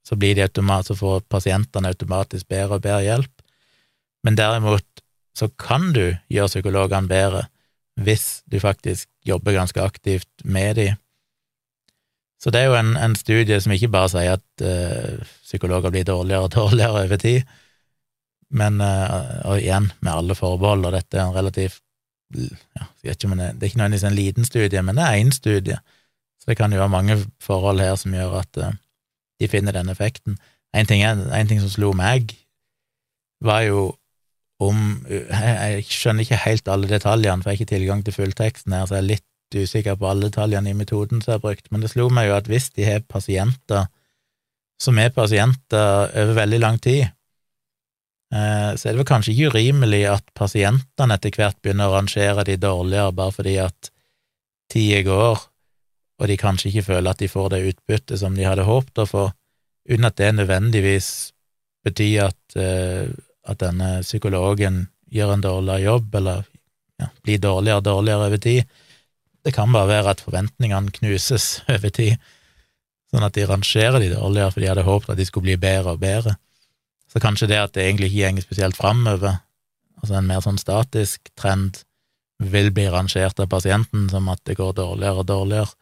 så, de så får pasientene automatisk bedre og bedre hjelp. Men derimot så kan du gjøre psykologene bedre hvis du faktisk jobber ganske aktivt med de. Så det er jo en, en studie som ikke bare sier at uh, psykologer blir dårligere og dårligere over tid, men uh, og igjen, med alle forbehold, og dette er en relativt ja, jeg vet ikke om det, det er ikke nødvendigvis en liten studie, men det er én studie, det kan jo være mange forhold her som gjør at uh, de finner den effekten. En ting, en ting som slo meg, var jo om Jeg skjønner ikke helt alle detaljene, for jeg har ikke tilgang til fullteksten her, så jeg er litt usikker på alle detaljene i metoden som er brukt, men det slo meg jo at hvis de har pasienter som er pasienter over veldig lang tid, eh, så er det vel kanskje ikke urimelig at pasientene etter hvert begynner å rangere de dårligere bare fordi at tida går, og de kanskje ikke føler at de får det utbyttet som de hadde håpet å få, uten at det nødvendigvis betyr at eh, at denne psykologen gjør en dårligere jobb, eller ja, blir dårligere og dårligere over tid. Det kan bare være at forventningene knuses over tid, sånn at de rangerer de dårligere, for de hadde håpet at de skulle bli bedre og bedre. Så kanskje det at det egentlig ikke går spesielt framover, altså en mer sånn statisk trend, vil bli rangert av pasienten som at det går dårligere og dårligere.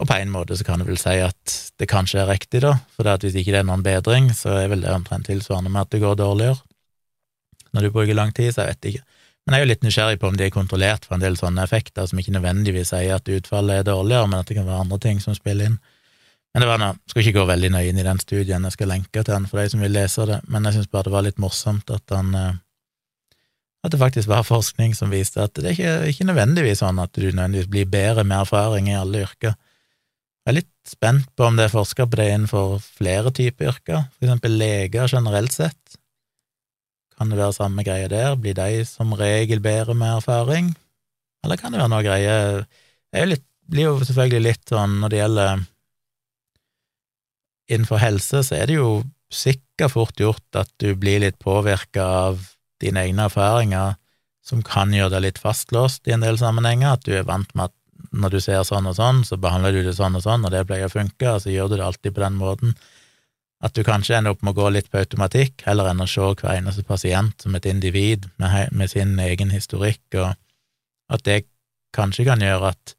Og på en måte så kan du vel si at det kanskje er riktig, da, for hvis ikke det er noen bedring, så er vel det omtrent tilsvarende med at det går dårligere når du bruker lang tid, så jeg vet ikke. Men jeg er jo litt nysgjerrig på om de er kontrollert for en del sånne effekter som ikke nødvendigvis sier at utfallet er dårligere, men at det kan være andre ting som spiller inn. Men det var noe, skal ikke gå veldig nøye inn i den studien, jeg skal lenke til den for de som vil lese det, men jeg syns bare det var litt morsomt at han eh, at det faktisk var forskning som viste at det er ikke, ikke nødvendigvis sånn at du nødvendigvis blir bedre med erfaring i alle yrker. Jeg er litt spent på om det er forska på det innenfor flere typer yrker, for eksempel leger generelt sett. Kan det være samme greie der? Blir de som regel bedre med erfaring? Eller kan det være noe greie Jeg blir jo selvfølgelig litt sånn når det gjelder Innenfor helse så er det jo sikkert fort gjort at du blir litt påvirka av dine egne erfaringer, som kan gjøre deg litt fastlåst i en del sammenhenger, at du er vant med at når du ser sånn og sånn, så behandler du det sånn og sånn, og det pleier å funke, og så gjør du det alltid på den måten. At du kanskje ender opp med å gå litt på automatikk, heller enn å se hver eneste pasient som et individ med, med sin egen historikk, og at det kanskje kan gjøre at,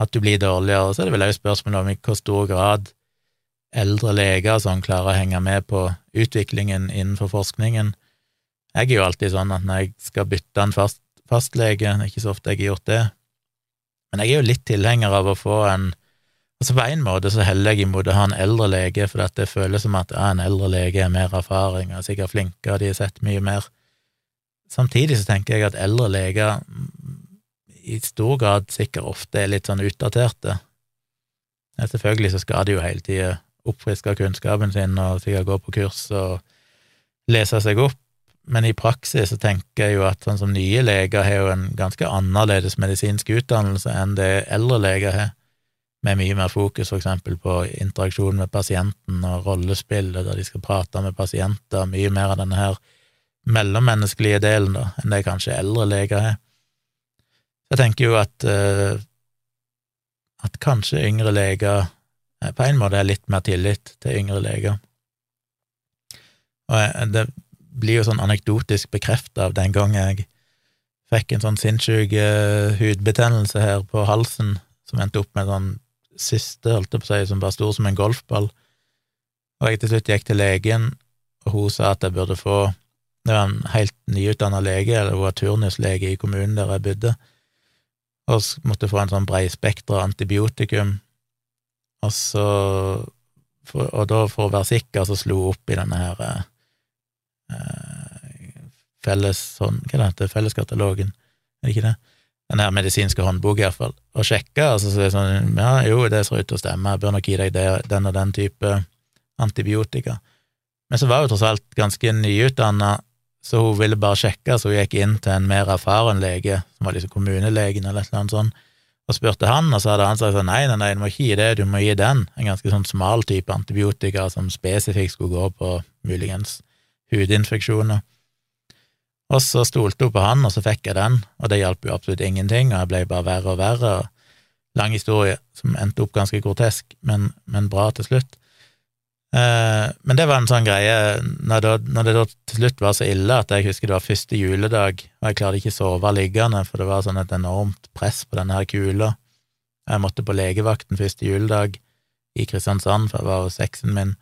at du blir dårligere. Så er det vel også spørsmål om i hvor stor grad eldre leger som klarer å henge med på utviklingen innenfor forskningen. Jeg er jo alltid sånn at når jeg skal bytte en fast, fastlege, ikke så ofte jeg har gjort det, men jeg er jo litt tilhenger av å få en Altså På en måte så heller jeg imot å ha en eldre lege, for det føles som at ja, en eldre lege har mer erfaring er sikkert flinkere, de har sett mye mer. Samtidig så tenker jeg at eldre leger i stor grad sikkert ofte er litt sånn utdaterte. Ja, selvfølgelig så skal de jo hele tida oppfriske kunnskapen sin og sikkert gå på kurs og lese seg opp, men i praksis så tenker jeg jo at sånn som nye leger har jo en ganske annerledes medisinsk utdannelse enn det eldre leger har, med mye mer fokus eksempel på interaksjon med pasienten og rollespillet, der de skal prate med pasienter, mye mer av denne her mellommenneskelige delen da, enn det kanskje eldre leger har. Jeg tenker jo at uh, at kanskje yngre leger eh, på en måte har litt mer tillit til yngre leger. Og jeg, det blir jo sånn anekdotisk bekrefta av den gang jeg fikk en sånn sinnssyk uh, hudbetennelse her på halsen, som endte opp med sånn siste, holdt jeg på å si, som var stor som en golfball. Og jeg til slutt gikk til legen, og hun sa at jeg burde få Det var en helt nyutdanna lege, eller hun var turnuslege i kommunen der jeg bodde, og måtte få en sånn breispektra antibiotikum. Og så Og da, for å være sikker, så slo hun opp i denne her eh, felles sånn, Hva det heter Felleskatalogen, er det ikke det? Den her medisinske håndbok, iallfall, og sjekke, altså så er det sånn Ja, jo, det ser ut til å stemme, jeg bør nok gi deg det, den og den type antibiotika. Men så var hun tross alt ganske nyutdanna, så hun ville bare sjekke, så hun gikk inn til en mer erfaren lege, som var liksom kommunelegen eller annet sånt, og spurte han, og så hadde han sagt sånn nei, nei, nei, du må ikke gi det, du må gi den, en ganske sånn smal type antibiotika som spesifikt skulle gå på muligens hudinfeksjoner. Og så stolte hun på han, og så fikk jeg den, og det hjalp jo absolutt ingenting, og jeg ble bare verre og verre, lang historie som endte opp ganske grotesk, men, men bra til slutt. Eh, men det var en sånn greie, når det, når det, da til slutt var så ille at jeg husker det var første juledag, og jeg klarte ikke å sove liggende, for det var sånn et enormt press på denne her kula. Jeg måtte på legevakten første juledag i Kristiansand, for jeg var hos eksen min,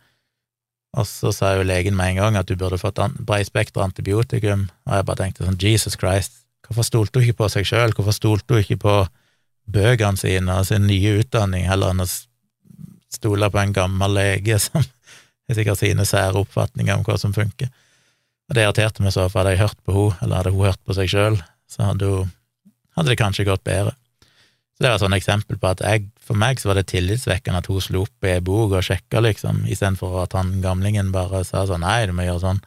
og så sa jo legen med en gang at du burde fått breispektra antibiotikum, og jeg bare tenkte sånn Jesus Christ, hvorfor stolte hun ikke på seg sjøl, hvorfor stolte hun ikke på bøkene sine og sin nye utdanning, heller enn å stole på en gammel lege som sikkert sine sære oppfatninger om hva som funker. Og det irriterte meg så, for hadde jeg hørt på henne, eller hadde hun hørt på seg sjøl, så hadde, hun, hadde det kanskje gått bedre. Det var et sånt eksempel på at jeg, for meg så var det tillitsvekkende at hun slo opp i ei bok og sjekka, liksom, istedenfor at han gamlingen bare sa sånn nei, du må gjøre sånn.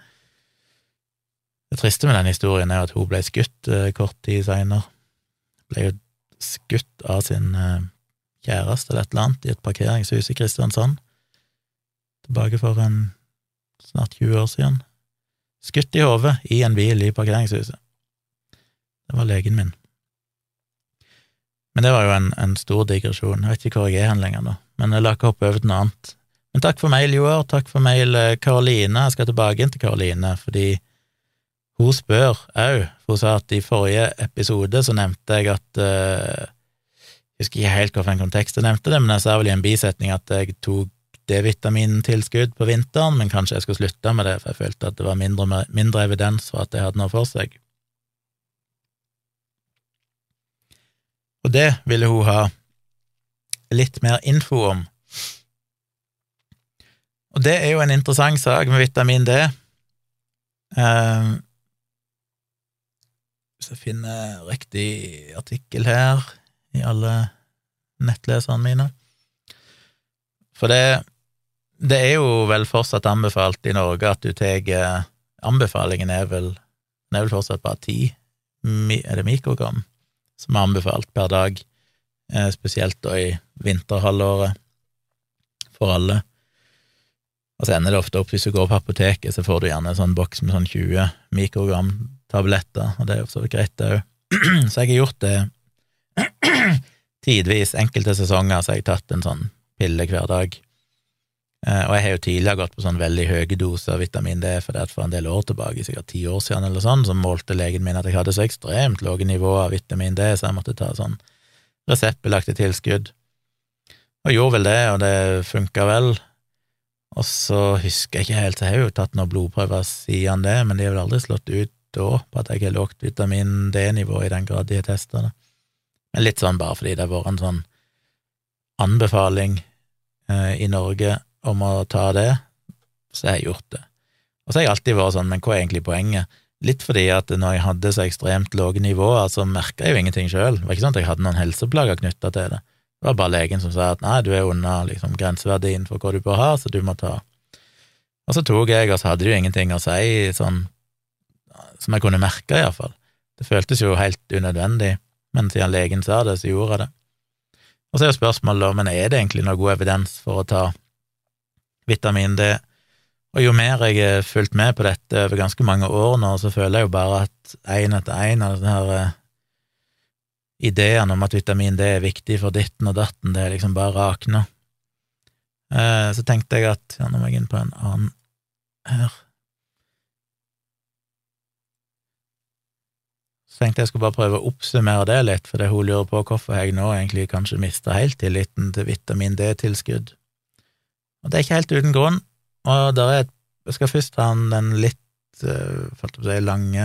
Det triste med den historien er at hun ble skutt eh, kort tid seinere. Ble jo skutt av sin eh, kjæreste eller et eller annet i et parkeringshus i Kristiansand tilbake for en snart 20 år siden. Skutt i hodet i en bil i parkeringshuset. Det var legen min. Men det var jo en, en stor digresjon. Jeg vet ikke hvor jeg er hen lenger nå, men jeg la ikke hoppe over til noe annet. Men takk for mail, Joar. Takk for mail, Karoline. Jeg skal tilbake inn til Karoline, fordi hun spør òg, for hun sa at i forrige episode så nevnte jeg at uh, Jeg husker ikke helt hvilken kontekst jeg nevnte det, men jeg sa vel i en bisetning at jeg tok D-vitamintilskudd på vinteren, men kanskje jeg skulle slutte med det, for jeg følte at det var mindre, mindre evidens for at det hadde noe for seg. Og det ville hun ha litt mer info om. Og det er jo en interessant sak med vitamin D. Uh, hvis jeg finner riktig artikkel her i alle nettleserne mine For det det er jo vel fortsatt anbefalt i Norge at du tar Anbefalingen er vel er vel fortsatt bare ti, er det mikrogram, som er anbefalt per dag, eh, spesielt da i vinterhalvåret, for alle. Og så ender det ofte opp, hvis du går på apoteket, så får du gjerne en sånn boks med sånn 20 mikrogram tabletter, og det er jo så greit, det òg. Så jeg har gjort det tidvis, enkelte sesonger, så har jeg tatt en sånn pille hver dag. Eh, og jeg har jo tidligere gått på sånn veldig høye doser vitamin D, for for en del år tilbake, sikkert ti år siden eller sånn, så målte legen min at jeg hadde så ekstremt lave nivåer av vitamin D, så jeg måtte ta sånn reseptbelagte tilskudd. Og gjorde vel det, og det funka vel. Og så husker jeg ikke helt, så jeg har jo tatt noen blodprøver siden det, men de har vel aldri slått ut da på at jeg har lågt vitamin D-nivå i den grad de har testa det. Men litt sånn bare fordi det har vært en sånn anbefaling eh, i Norge om å ta det, så har jeg gjort det. Og så har jeg alltid vært sånn, men hva er egentlig poenget? Litt fordi at når jeg hadde så ekstremt lave nivåer, så merka jeg jo ingenting sjøl. Det var ikke sånn at jeg hadde noen helseplager knytta til det. Det var bare legen som sa at nei, du er under liksom, grenseverdien for hva du bør ha, så du må ta. Og så tok jeg, og så hadde det jo ingenting å si sånn som jeg kunne merke, iallfall. Det føltes jo helt unødvendig, men siden legen sa det, så gjorde jeg det. Og så er jo spørsmålet, men er det egentlig noe god evidens for å ta vitamin D. Og jo mer jeg har fulgt med på dette over ganske mange år nå, så føler jeg jo bare at én etter én av disse her ideene om at vitamin D er viktig for ditten og datten, det er liksom bare rakna. Eh, så tenkte jeg at Ja, nå må jeg inn på en annen her. Så tenkte jeg skulle bare prøve å oppsummere det litt, for det hun lurer på hvorfor jeg nå egentlig kanskje mista helt tilliten til vitamin D-tilskudd. Og det er ikke helt uten grunn, og der er jeg skal først ta den litt, falt å si, lange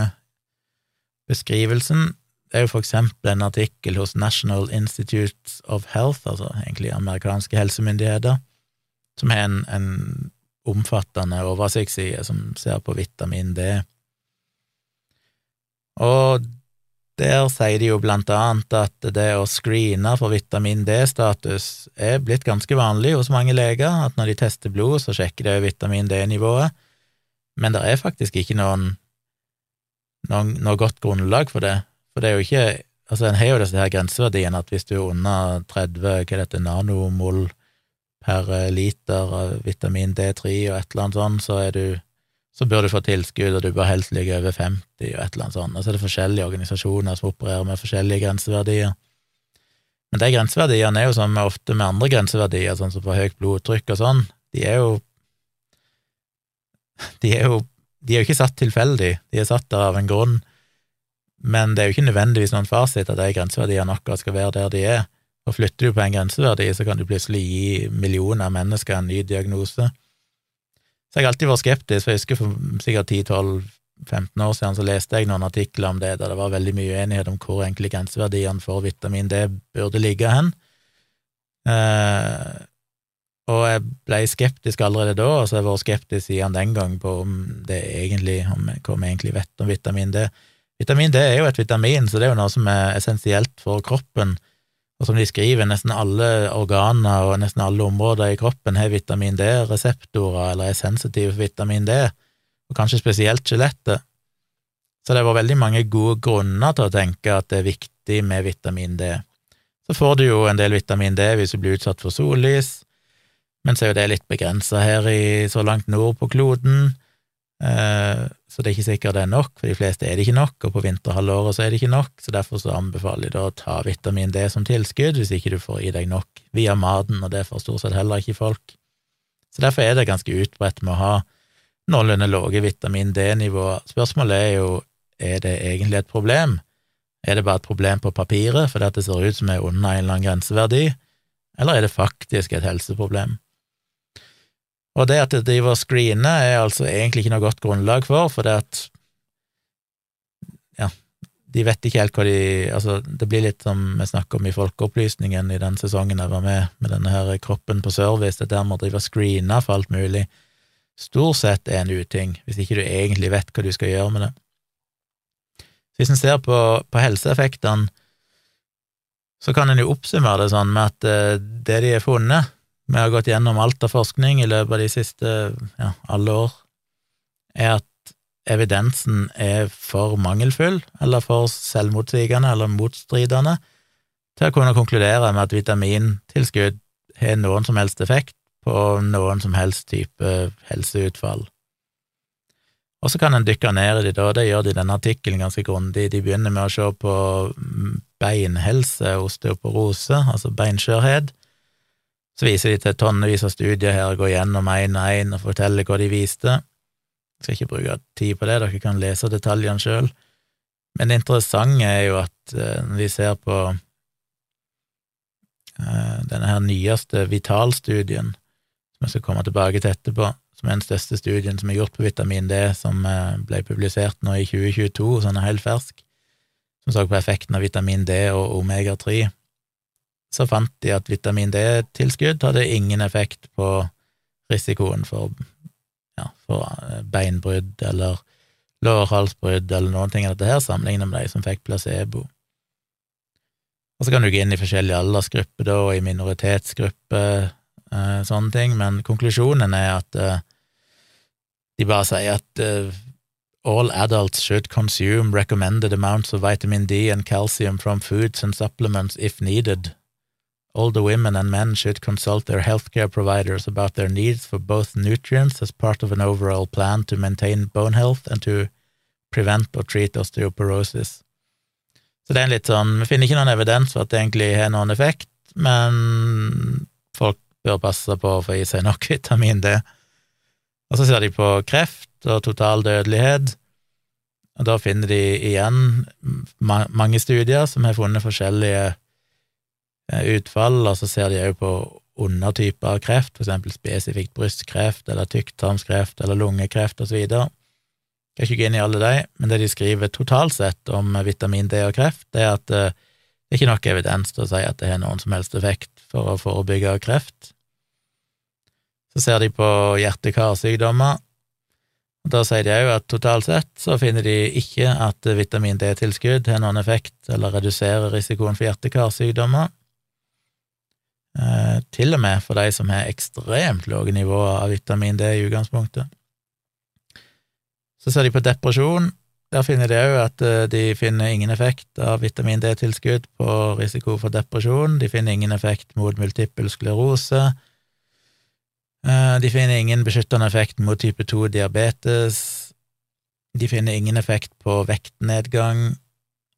beskrivelsen. Det er jo for eksempel en artikkel hos National Institutes of Health, altså egentlig amerikanske helsemyndigheter, som har en, en omfattende oversiktsside som ser på vitamin D. Og der sier de jo blant annet at det å screene for vitamin D-status er blitt ganske vanlig hos mange leger, at når de tester blod, så sjekker de vitamin D-nivået, men det er faktisk ikke noen, noen, noe godt grunnlag for det, for det er jo ikke Altså, en har jo disse her grenseverdiene at hvis du er under 30 hva er dette, nanomol per liter av vitamin D3 og et eller annet sånt, så er du så bør du få tilskudd, og du bør helst ligge over 50 og et eller annet sånt. Og så er det forskjellige organisasjoner som opererer med forskjellige grenseverdier. Men de grenseverdiene er jo som ofte med andre grenseverdier, sånn som for høyt blodtrykk og sånn, de er jo De er jo de er jo ikke satt tilfeldig, de er satt der av en grunn, men det er jo ikke nødvendigvis noen fasit at de grenseverdiene akkurat skal være der de er. Og flytter du på en grenseverdi, så kan du plutselig gi millioner av mennesker en ny diagnose. Så jeg har alltid vært skeptisk, for jeg husker for sikkert 10-12-15 år siden så leste jeg noen artikler om det, der det var veldig mye uenighet om hvor egentlig grenseverdiene for vitamin D burde ligge hen. Eh, og jeg ble skeptisk allerede da, og så har jeg vært skeptisk igjen den gang på om det egentlig, om hva vi egentlig vet om vitamin D. Vitamin D er jo et vitamin, så det er jo noe som er essensielt for kroppen og som de skriver, nesten alle organer og nesten alle områder i kroppen har vitamin D-reseptorer eller er sensitive for vitamin D, og kanskje spesielt skjelettet. Så det var veldig mange gode grunner til å tenke at det er viktig med vitamin D. Så får du jo en del vitamin D hvis du blir utsatt for sollys, men så er jo det litt begrensa her i så langt nord på kloden. Eh, så det er ikke sikkert det er nok, for de fleste er det ikke nok, og på vinterhalvåret så er det ikke nok, så derfor så anbefaler de da å ta vitamin D som tilskudd hvis ikke du får i deg nok via maten, og det får stort sett heller ikke folk. Så derfor er det ganske utbredt med å ha noenlunde lave vitamin D-nivåer. Spørsmålet er jo er det egentlig et problem? Er det bare et problem på papiret fordi det ser ut som er under en eller annen grenseverdi, eller er det faktisk et helseproblem? Og det at det driver og screener, er altså egentlig ikke noe godt grunnlag for, for det at Ja, de vet ikke helt hva de Altså, det blir litt som vi snakker om i Folkeopplysningen i den sesongen jeg var med, med denne her kroppen på service, det der med å drive og screene for alt mulig, stort sett er en uting, hvis ikke du egentlig vet hva du skal gjøre med det. Hvis en ser på, på helseeffektene, så kan en jo oppsummere det sånn med at eh, det de har funnet, vi har gått gjennom alt av forskning i løpet av de siste ja, alle år, er at evidensen er for mangelfull, eller for selvmotsigende eller motstridende, til å kunne konkludere med at vitamintilskudd har noen som helst effekt på noen som helst type helseutfall. Og så kan en dykke ned i det, og det gjør de i denne artikkelen ganske grundig. De begynner med å se på beinhelse, osteoporose, altså beinskjørhet, så viser de til tonnevis av studier her, går gjennom én og én og forteller hva de viste. Jeg skal ikke bruke tid på det, dere kan lese detaljene sjøl. Men det interessante er jo at eh, når vi ser på uh, denne her nyeste Vital-studien, som jeg skal komme tilbake til etterpå, som er den største studien som er gjort på vitamin D, som uh, ble publisert nå i 2022, så er helt fersk, som så på effekten av vitamin D og omega-3 så fant de at vitamin D-tilskudd hadde ingen effekt på risikoen for, ja, for eh, beinbrudd eller lårhalsbrudd eller noen ting av dette her, sammenlignet med de som fikk placebo. Og så kan du gå inn i forskjellige aldersgrupper da, og i minoritetsgrupper, eh, sånne ting, men konklusjonen er at eh, de bare sier at all adults should consume recommended amounts of vitamin D and calcium from foods and supplements if needed, Older women and men should consult their healthcare providers about their needs for both nutrients as part of an overall plan to maintain bone health and to prevent or treat osteoporosis. Så det er en litt sånn Vi finner ikke noen evidens for at det egentlig har noen effekt, men folk bør passe på å få i seg nok vitamin D. Og så ser de på kreft og total dødelighet, og da finner de igjen mange studier som har funnet forskjellige utfall, og så ser de òg på undertyper av kreft, eksempel spesifikt brystkreft eller tykktarmskreft eller lungekreft. Jeg skal ikke gå inn i alle de, men det de skriver totalt sett om vitamin D og kreft, det er at eh, det er ikke nok evidens til å si at det har noen som helst effekt for å forebygge kreft. Så ser de på hjerte-karsykdommer, og da sier de òg at totalt sett så finner de ikke at vitamin D-tilskudd har noen effekt eller reduserer risikoen for hjerte-karsykdommer. Eh, til og med for de som har ekstremt lave nivåer av vitamin D i utgangspunktet. Så ser de på depresjon. Der finner de òg at eh, de finner ingen effekt av vitamin D-tilskudd på risiko for depresjon. De finner ingen effekt mot multippel sklerose. Eh, de finner ingen beskyttende effekt mot type 2 diabetes, de finner ingen effekt på vektnedgang,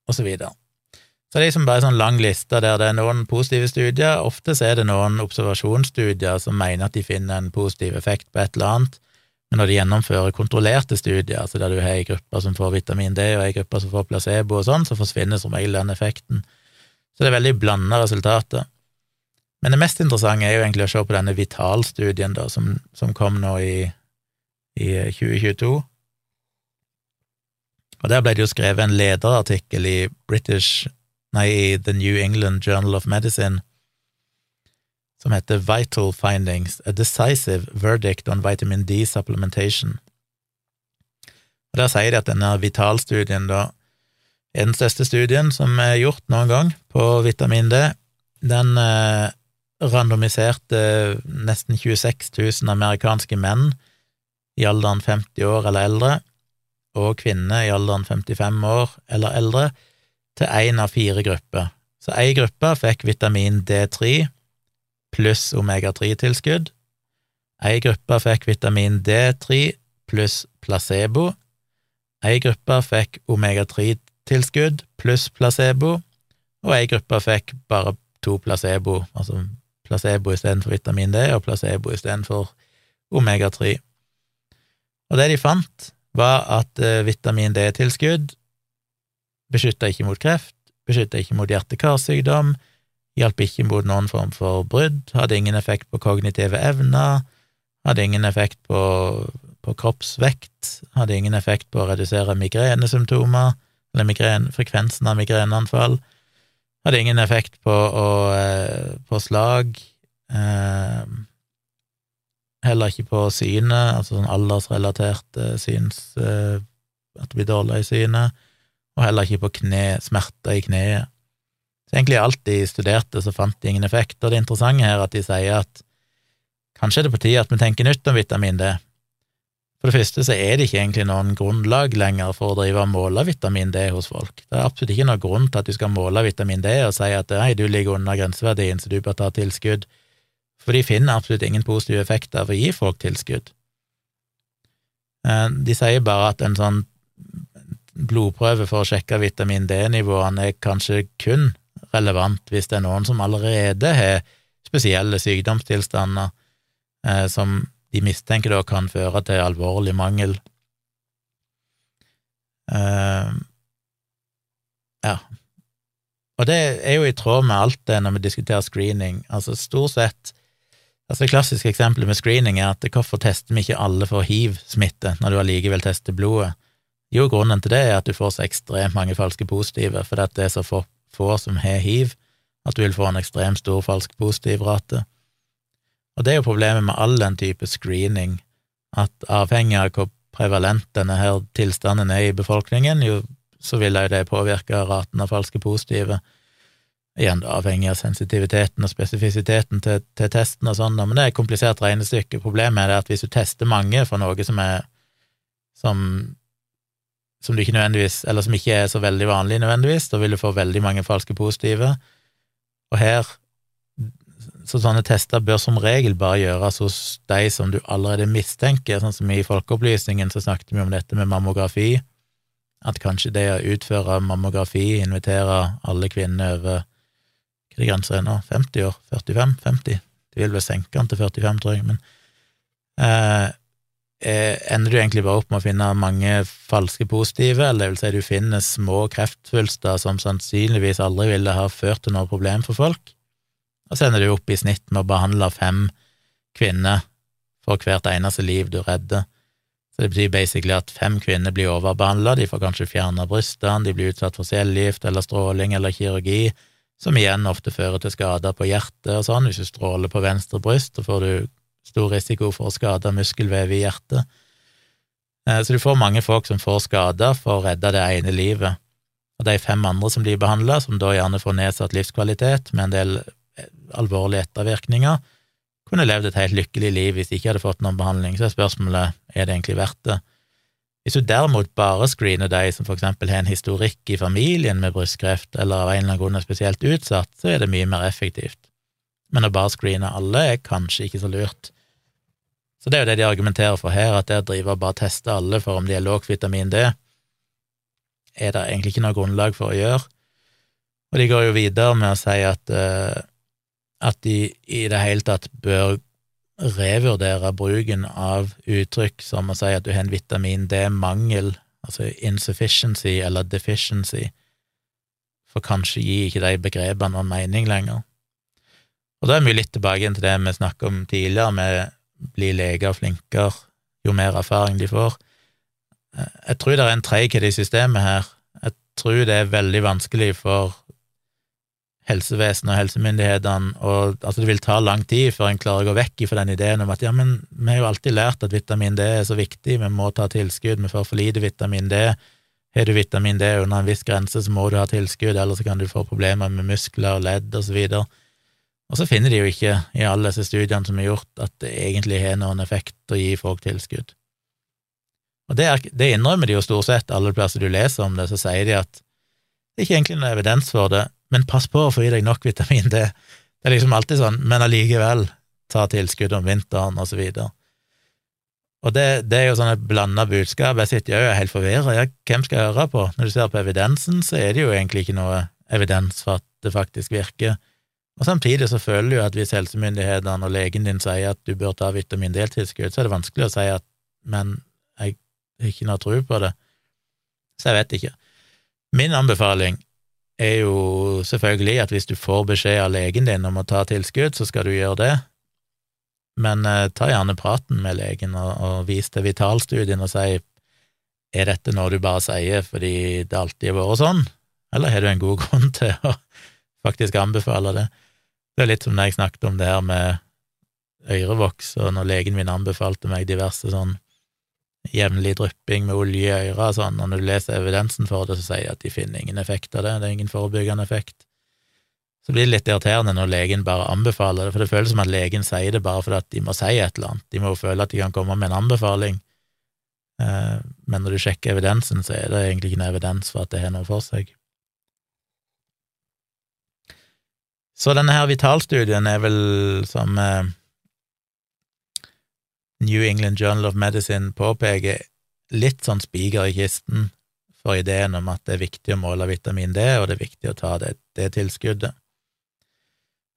og så videre. Så det er liksom bare en sånn lang liste der det er noen positive studier, ofte så er det noen observasjonsstudier som mener at de finner en positiv effekt på et eller annet, men når de gjennomfører kontrollerte studier, altså der du har ei gruppe som får vitamin D og ei gruppe som får placebo og sånn, så forsvinner som regel den effekten. Så det er veldig blanda resultater. Men det mest interessante er jo egentlig å se på denne Vital-studien da, som, som, kom nå i, i 2022. Og der ble det jo skrevet en lederartikkel i British, nei, i The New England Journal of Medicine som heter Vital Findings, a decisive verdict on vitamin D supplementation. Og Der sier de at denne Vital-studien da er den største studien som er gjort noen gang på vitamin D. Den eh, randomiserte nesten 26 000 amerikanske menn i alderen 50 år eller eldre, og kvinner i alderen 55 år eller eldre, til én av fire grupper. Så ei gruppe fikk vitamin D3 pluss omega-3-tilskudd. Ei gruppe fikk vitamin D3 pluss placebo. Ei gruppe fikk omega-3-tilskudd pluss placebo, og ei gruppe fikk bare to placebo, altså placebo istedenfor vitamin D og placebo istedenfor omega-3. Og det de fant, var at eh, vitamin D-tilskudd beskytta ikke mot kreft, beskytta ikke mot hjerte-karsykdom, hjalp ikke mot noen form for brudd, hadde ingen effekt på kognitive evner, hadde ingen effekt på, på kroppsvekt, hadde ingen effekt på å redusere migrenesymptomer, eller migren, frekvensen av migreneanfall, hadde ingen effekt på, å, eh, på slag. Eh, heller ikke på synet, altså sånn aldersrelatert eh, syns eh, At det blir dårlig i synet. Og heller ikke på kne, smerter i kneet. Så egentlig alt de studerte, så fant de ingen effekt. Og det interessante her er at de sier at kanskje er det på tide at vi tenker nytt om vitamin D. For det første så er det ikke egentlig noen grunnlag lenger for å drive og måle vitamin D hos folk. Det er absolutt ikke noen grunn til at du skal måle vitamin D og si at nei, du ligger under grenseverdien, så du bør ta tilskudd, for de finner absolutt ingen positive effekter av å gi folk tilskudd. Eh, de sier bare at en sånn blodprøve for å sjekke vitamin D-nivåene er kanskje kun relevant hvis det er noen som allerede har spesielle sykdomstilstander eh, som de mistenker da kan føre til alvorlig mangel. Eh, ja. Og det er jo i tråd med alt det når vi diskuterer screening. Altså stort sett Altså Det klassiske eksempelet med screening er at hvorfor tester vi ikke alle for hiv-smitte når du allikevel tester blodet? Jo, grunnen til det er at du får så ekstremt mange falske positive, fordi det er så få, få som har hiv, at du vil få en ekstremt stor falsk positiv rate. Og det er jo problemet med all den type screening, at avhengig av hvor prevalent denne her tilstanden er i befolkningen, jo så vil jo det påvirke raten av falske positive. Igjen avhengig av sensitiviteten og spesifisiteten til, til testen og sånn, men det er et komplisert regnestykke. Problemet er at hvis du tester mange for noe som er som, som du ikke nødvendigvis, eller som ikke er så veldig vanlig nødvendigvis, da vil du få veldig mange falske positive. Og her så sånne tester bør som regel bare gjøres hos de som du allerede mistenker, sånn som i Folkeopplysningen så snakket vi om dette med mammografi, at kanskje det å utføre mammografi, invitere alle kvinner over hva er det grensa nå, 50 år? 45? 50? De vil vel senke den til 45, tror jeg, men eh, ender du egentlig bare opp med å finne mange falske positive, eller det vil si du finner små kreftsvulster som sannsynligvis aldri ville ha ført til noe problem for folk, og så ender du opp i snitt med å behandle fem kvinner for hvert eneste liv du redder. Så det betyr basically at fem kvinner blir overbehandla, de får kanskje fjerna brystene, de blir utsatt for cellegift eller stråling eller kirurgi, som igjen ofte fører til skader på hjertet og sånn. Hvis du stråler på venstre bryst, så får du stor risiko for å skade muskelvev i hjertet. Eh, så du får mange folk som får skader for å redde det ene livet. Og de fem andre som blir behandla, som da gjerne får nedsatt livskvalitet med en del eh, alvorlige ettervirkninger, kunne levd et helt lykkelig liv hvis de ikke hadde fått noen behandling, så er spørsmålet er det egentlig verdt det. Hvis du derimot bare screener de som for eksempel har en historikk i familien med brystkreft, eller av en eller annen grunn er spesielt utsatt, så er det mye mer effektivt. Men å bare screene alle er kanskje ikke så lurt. Så det er jo det de argumenterer for her, at det å drive og bare teste alle for om de er lågt vitamin D, er det egentlig ikke noe grunnlag for å gjøre. Og de går jo videre med å si at uh, at de i det hele tatt bør revurdere bruken av uttrykk som å si at du har en vitamin D-mangel, altså insufficiency eller deficiency, for kanskje gir ikke de begrepene noen mening lenger. Og da er vi litt tilbake til det vi snakket om tidligere, med bli leger flinkere jo mer erfaring de får. Jeg tror det er en treighet i systemet her. Jeg tror det er veldig vanskelig for helsevesenet og helsemyndighetene, og altså det vil ta lang tid før en klarer å gå vekk fra den ideen om at ja, men vi har jo alltid lært at vitamin D er så viktig, vi må ta tilskudd, vi får for lite vitamin D. Har du vitamin D under en viss grense, så må du ha tilskudd, ellers kan du få problemer med muskler og ledd og så videre. Og så finner de jo ikke i alle disse studiene som er gjort, at det egentlig har noen effekt å gi folk tilskudd. Og det, er, det innrømmer de jo stort sett, alle plasser du leser om det, så sier de at det er ikke egentlig noe evidens for det, men pass på å få i deg nok vitamin D. Det er liksom alltid sånn, men allikevel, ta tilskudd om vinteren, og så videre. Og det, det er jo sånn et blanda budskap. Jeg sitter jo helt forvirra. Ja, hvem skal jeg høre på? Når du ser på evidensen, så er det jo egentlig ikke noe evidens for at det faktisk virker. Og samtidig så føler du at hvis helsemyndighetene og legen din sier at du bør ta vitamin D-tilskudd, så er det vanskelig å si at men jeg har ikke noe tro på det. Så jeg vet ikke. Min anbefaling er jo selvfølgelig at hvis du får beskjed av legen din om å ta tilskudd, så skal du gjøre det, men eh, ta gjerne praten med legen og, og vis til Vitalstudien og si er dette noe du bare sier fordi det alltid har vært sånn, eller har du en god grunn til å faktisk anbefale det? Det er litt som når jeg snakket om det her med ørevoks, og når legen min anbefalte meg diverse sånn jevnlig drypping med olje i øra og sånn, og når du leser evidensen for det, så sier de at de finner ingen effekt av det, det er ingen forebyggende effekt. Så blir det litt irriterende når legen bare anbefaler det, for det føles som at legen sier det bare fordi at de må si et eller annet, de må jo føle at de kan komme med en anbefaling, eh, men når du sjekker evidensen, så er det egentlig ikke noe evidens for at det har noe for seg. Så denne her vitalstudien er vel som eh, New England Journal of Medicine påpeker litt sånn spiker i kisten for ideen om at det er viktig å måle vitamin D, og det er viktig å ta det, det tilskuddet.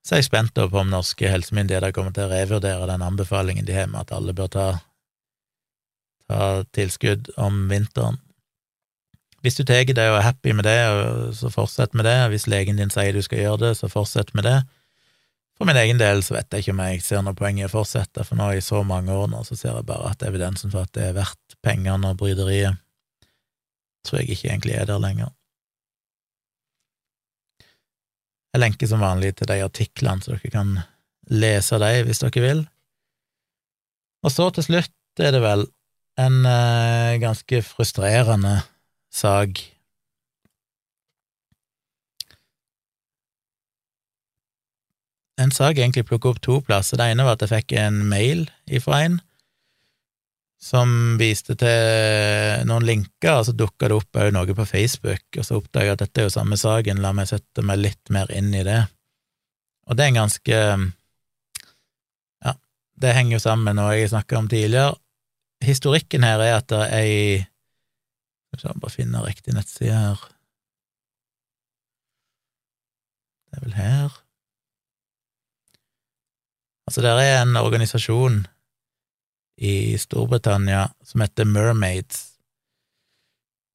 Så er jeg spent på om norske helsemyndigheter kommer til å revurdere den anbefalingen de har med at alle bør ta, ta tilskudd om vinteren. Hvis du tar det og er happy med det, så fortsett med det. Hvis legen din sier du skal gjøre det, så fortsett med det. For min egen del så vet jeg ikke om jeg ser noe poeng i å fortsette, for nå i så mange år nå så ser jeg bare at evidensen for at det er verdt pengene og bryderiet, tror jeg ikke egentlig er der lenger. Jeg lenker som vanlig til de artiklene, så dere kan lese de hvis dere vil. Og så til slutt er det vel en eh, ganske frustrerende sak en sak egentlig plukket opp to plasser. Det ene var at jeg fikk en mail ifra en som viste til noen linker, og så dukka det opp òg noe på Facebook, og så oppdaga jeg at dette er jo samme saken, la meg sette meg litt mer inn i det. Og det er en ganske Ja, det henger jo sammen med noe jeg snakka om tidligere. Historikken her er at det er ei Skal vi bare finne riktig nettside her. Det er vel her. Altså, der er en organisasjon i Storbritannia som heter Mermaids,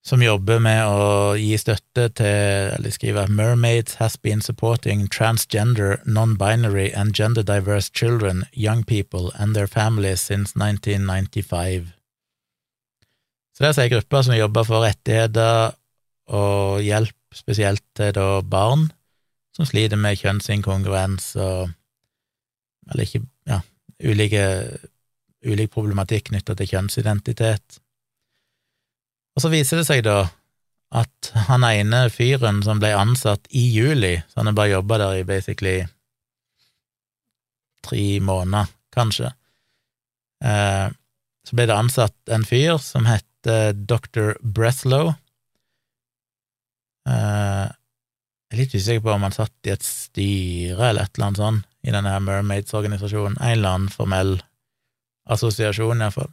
som jobber med å gi støtte til Eller skriver Mermaids has been supporting transgender, non-binary and gender diverse children, young people and their families since 1995. Så det er ei gruppe som jobber for rettigheter og hjelp spesielt til da barn som sliter med kjønnsinkongruens og Eller ikke Ja, ulike, ulik problematikk knytta til kjønnsidentitet. Og så viser det seg da at han ene fyren som ble ansatt i juli, så han har bare jobba der i basically tre måneder, kanskje, eh, så ble det ansatt en fyr som het dr. Breslow. Eh, jeg er litt usikker på om han satt i et styre eller et eller annet sånt i denne her Mermaids-organisasjonen, en eller annen formell assosiasjon, iallfall.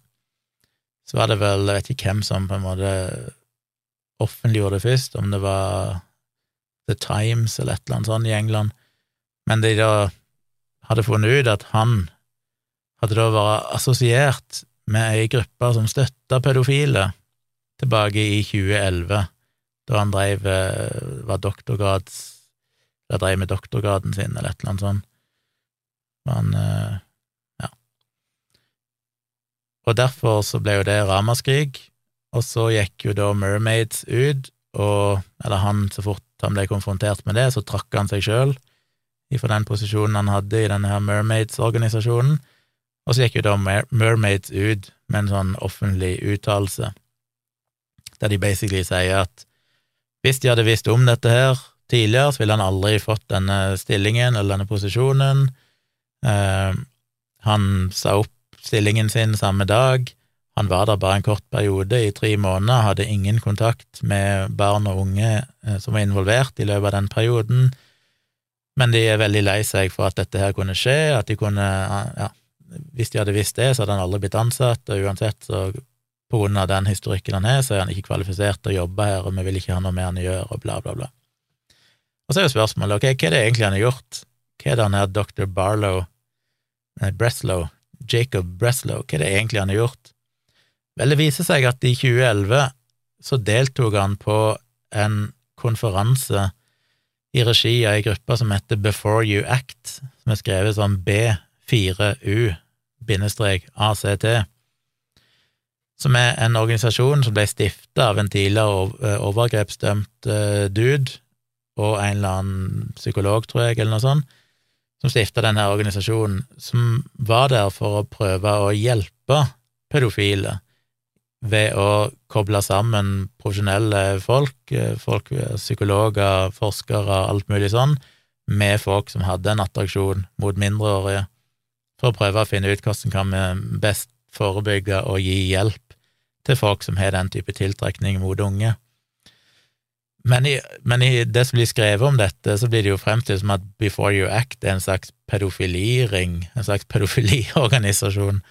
Så var det vel, jeg vet ikke hvem som på en måte offentliggjorde det først, om det var The Times eller et eller annet sånt i England, men de da hadde funnet ut at han hadde da vært assosiert med ei gruppe som støtta pedofile, tilbake i 2011, da han dreiv eh, var doktorgrads eller drev med doktorgraden sin, eller et eller annet sånt. Han eh, Ja. Og derfor så ble jo det ramaskrik, og så gikk jo da Mermaids ut, og Eller han, så fort han ble konfrontert med det, så trakk han seg sjøl ifra den posisjonen han hadde i denne her Mermaids-organisasjonen, og så gikk jo da Mermaids ut med en sånn offentlig uttalelse, der de basically sier at hvis de hadde visst om dette her tidligere, så ville han aldri fått denne stillingen eller denne posisjonen. Eh, han sa opp stillingen sin samme dag. Han var der bare en kort periode, i tre måneder, hadde ingen kontakt med barn og unge eh, som var involvert i løpet av den perioden. Men de er veldig lei seg for at dette her kunne skje, at de kunne ja, hvis de hadde visst det, så hadde han aldri blitt ansatt, og uansett, så på grunn av den historikken han har, så er han ikke kvalifisert til å jobbe her, og vi vil ikke ha noe mer han gjør, og bla, bla, bla. Og så er jo spørsmålet, ok, hva er det egentlig han har gjort? Hva er det han her dr. Barlow, nei, Breslow, Jacob Breslow, hva er det egentlig han har gjort? Vel, det viser seg at i 2011 så deltok han på en konferanse i regi av ei gruppe som heter Before You Act, som er skrevet som B 4U-ACT, som er en organisasjon som ble stifta av en tidligere eh, overgrepsdømt eh, dude og en eller annen psykolog, tror jeg, eller noe sånt, som stifta denne organisasjonen, som var der for å prøve å hjelpe pedofile ved å koble sammen profesjonelle folk, eh, folk, psykologer, forskere, alt mulig sånn, med folk som hadde en attraksjon mot mindreårige for å prøve å finne ut hvordan kan vi best forebygge og gi hjelp til folk som har den type tiltrekning mot unge. Men i, men i, det som blir skrevet om dette, så blir det jo fremstilt som at Before You Act er en slags pedofiliring, en slags pedofiliorganisasjon,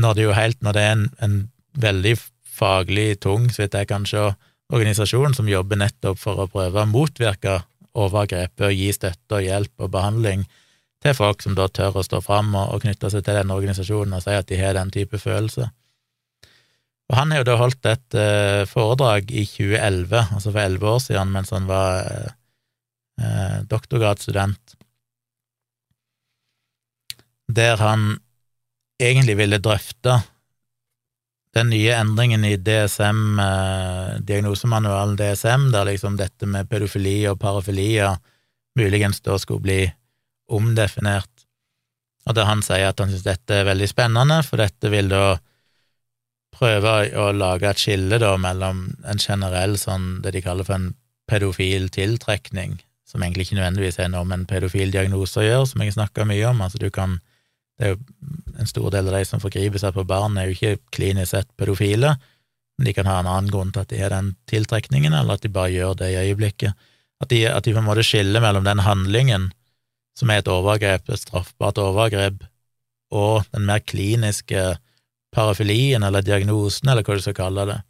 når det jo helt, når det er en, en veldig faglig tung, så vidt jeg kan se, organisasjon som jobber nettopp for å prøve å motvirke overgrepet og gi støtte og hjelp og behandling til folk som da tør å stå fram og, og knytte seg til den organisasjonen og si at de har den type følelse. Og han har jo da holdt et uh, foredrag i 2011, altså for elleve år siden, mens han var uh, uh, doktorgradsstudent, der han egentlig ville drøfte den nye endringen i DSM, diagnosemanualen DSM, der liksom dette med pedofili og parafilia muligens da skulle bli omdefinert, og der han sier at han synes dette er veldig spennende, for dette vil da prøve å lage et skille da mellom en generell sånn det de kaller for en pedofil tiltrekning, som egentlig ikke nødvendigvis er noe med en pedofil diagnose å gjøre, som jeg snakker mye om, altså du kan det er jo En stor del av de som forgriper seg på barn, er jo ikke klinisk sett pedofile, men de kan ha en annen grunn til at de har den tiltrekningen, eller at de bare gjør det i øyeblikket. At de, at de på en måte skiller mellom den handlingen som er et overgrep, et straffbart overgrep, og den mer kliniske parafilien, eller diagnosen, eller hva du skal kalle det.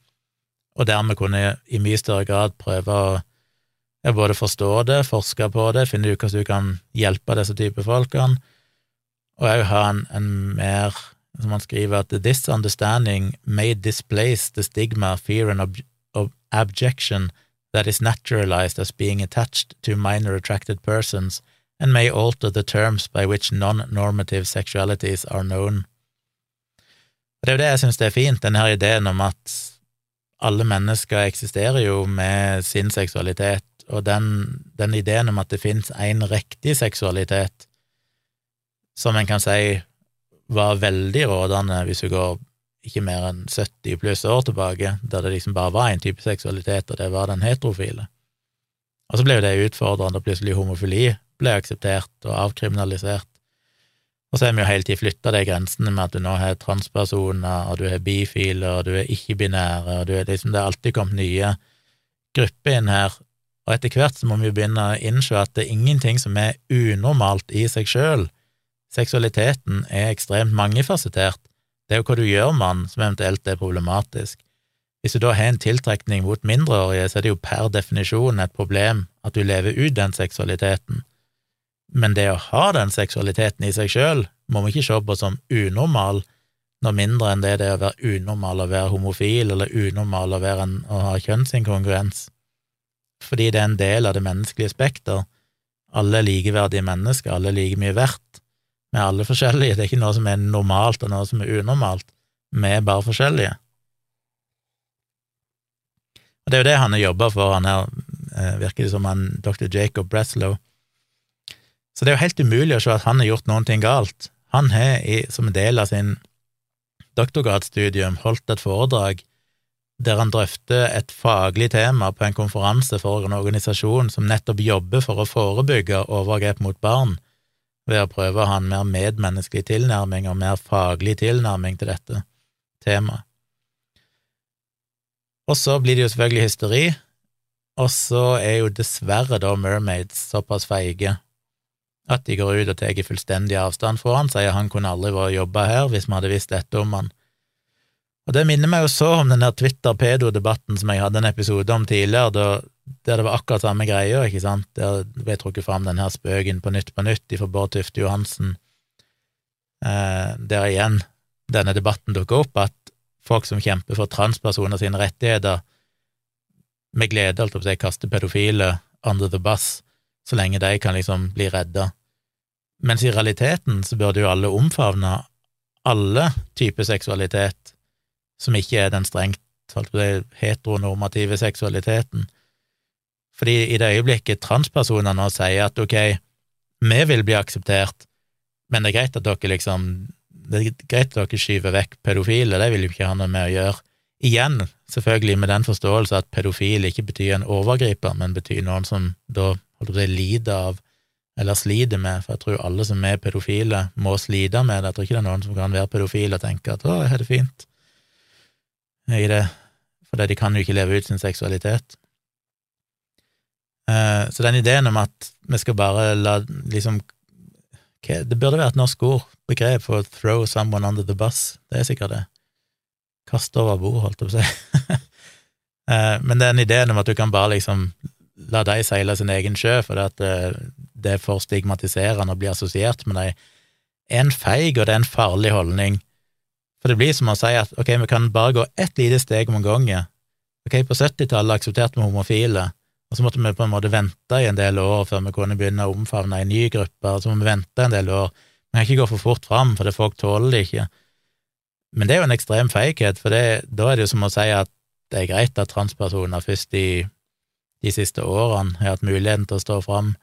og dermed kunne i mye større grad prøve å både forstå det, forske på det, finne ut hvordan du kan hjelpe disse typer folkene, og òg ha en, en, mer, som han skriver, at this understanding may displace the stigma, fear and ob ob abjection that is naturalized as being attached to minor attracted persons and may alter the terms by which non-normative sexualities are known. Det er jo det jeg synes er fint, denne ideen om at alle mennesker eksisterer jo med sin seksualitet, og den, den ideen om at det finnes én riktig seksualitet, som en kan si var veldig rådende hvis du går ikke mer enn 70 pluss år tilbake, der det liksom bare var én type seksualitet, og det var den heterofile. Og så ble jo det utfordrende, og plutselig homofili ble akseptert og avkriminalisert. Og så har vi jo hele tiden flytta de grensene med at du nå har transpersoner, og du har bifile, og du er ikke-binære, og er liksom Det er alltid kommet nye grupper inn her, og etter hvert så må vi begynne å innse at det er ingenting som er unormalt i seg sjøl. Seksualiteten er ekstremt mangefasettert. Det er jo hva du gjør med den, som eventuelt er problematisk. Hvis du da har en tiltrekning mot mindreårige, så er det jo per definisjon et problem at du lever ut den seksualiteten. Men det å ha den seksualiteten i seg sjøl må vi ikke se på som unormal, noe mindre enn det det å være unormal å være homofil, eller unormal å, være en, å ha kjønnsinkongruens fordi det er en del av det menneskelige spekter. Alle er likeverdige mennesker, alle er like mye verdt. Vi er alle forskjellige, det er ikke noe som er normalt og noe som er unormalt. Vi er bare forskjellige. Og Det er jo det han har jobba for, han her eh, virker det som han dr. Jacob Breslow. Så det er jo helt umulig å se at han har gjort noen ting galt. Han har, som en del av sin doktorgradsstudium, holdt et foredrag der han drøfter et faglig tema på en konferanse for en organisasjon som nettopp jobber for å forebygge overgrep mot barn, ved å prøve å ha en mer medmenneskelig tilnærming og mer faglig tilnærming til dette temaet. Og så blir det jo selvfølgelig hysteri, og så er jo dessverre da Mermaids såpass feige at de går ut og tar fullstendig avstand fra han, sier han kunne aldri vært jobba her hvis vi hadde visst dette om han. Og det minner meg jo så om den der Twitter-pedo-debatten som jeg hadde en episode om tidligere, da, der det var akkurat samme greia, ikke sant, der ble trukket fram den her spøken på Nytt på Nytt fra Bård Tufte Johansen, eh, der igjen denne debatten dukker opp, at folk som kjemper for transpersoner sine rettigheter, med glede, holdt jeg på å si, kaster pedofile under the bus, så lenge de kan liksom bli redda. Mens i realiteten så burde jo alle omfavne alle typer seksualitet, som ikke er den strengt heteronormative seksualiteten. Fordi i det øyeblikket transpersoner nå sier at ok, vi vil bli akseptert, men det er greit at dere liksom det er greit at dere skyver vekk pedofile, det vil jo ikke ha noe med å gjøre. Igjen, selvfølgelig med den forståelse at pedofil ikke betyr en overgriper, men betyr noen som da holdt på lider av eller sliter med, for jeg tror alle som er pedofile, må slite med det. Jeg tror ikke det er noen som kan være pedofil og tenke at å, jeg har det fint i det, for de kan jo ikke leve ut sin seksualitet. Eh, så den ideen om at vi skal bare la liksom Det burde være et norsk ord, begrep for 'throw someone under the bus'. Det er sikkert det. Kaste over bord, holdt jeg på å si. Eh, men den ideen om at du kan bare liksom la de seile sin egen sjø, for det, eh, det er for stigmatiserende å bli assosiert med dem, er en feig og det er en farlig holdning for det blir som å si at ok, vi kan bare gå ett lite steg om gangen. Ok, på 70-tallet aksepterte vi homofile, og så måtte vi på en måte vente i en del år før vi kunne begynne å omfavne en ny gruppe, og så må vi vente en del år. Vi kan ikke gå for fort fram, for det folk tåler det ikke. Men det er jo en ekstrem feighet, for det, da er det jo som å si at det er greit at transpersoner først i de siste årene har hatt muligheten til å stå fram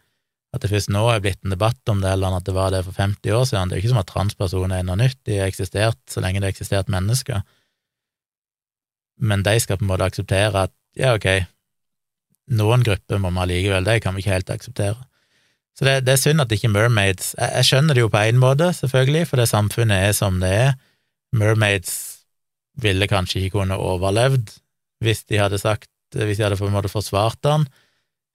at det først nå er blitt en debatt om det, eller at det var det for 50 år siden. Det er jo ikke som at transpersoner er noe nytt, de har eksistert så lenge det har eksistert mennesker. Men de skal på en måte akseptere at ja, ok, noen grupper må vi allikevel, det kan vi ikke helt akseptere. Så det, det er synd at det ikke er Mermaids jeg, jeg, skjønner det jo på én måte, selvfølgelig, for det samfunnet er som det er. Mermaids ville kanskje ikke kunne overlevd hvis de hadde sagt, hvis de hadde på en måte forsvart den,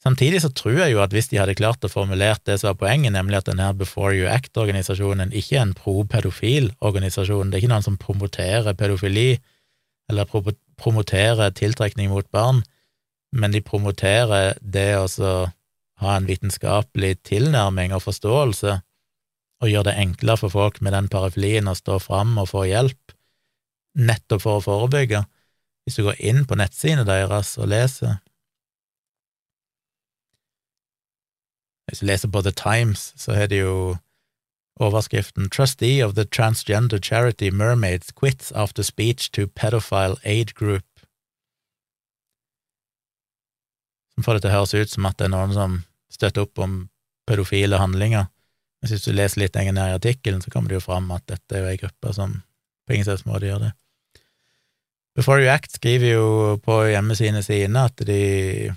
Samtidig så tror jeg jo at hvis de hadde klart å formulert det som var poenget, nemlig at denne Before You Act-organisasjonen ikke er en pro-pedofil organisasjon, det er ikke noen som promoterer pedofili eller promoterer tiltrekning mot barn, men de promoterer det å ha en vitenskapelig tilnærming og forståelse, og gjøre det enklere for folk med den parafilien å stå fram og få hjelp, nettopp for å forebygge. Hvis du går inn på nettsidene deres og leser Hvis du leser på The Times, så har de jo overskriften Trustee of the transgender charity Mermaids quits after speech to pedophile aid group. Som får det til å høres ut som at det er noen som støtter opp om pedofile handlinger. Men hvis du leser litt lenger ned i artikkelen, så kommer det jo fram at dette er jo ei gruppe som på ingen måte gjør det. Before You Act skriver jo på hjemmesidene sine at de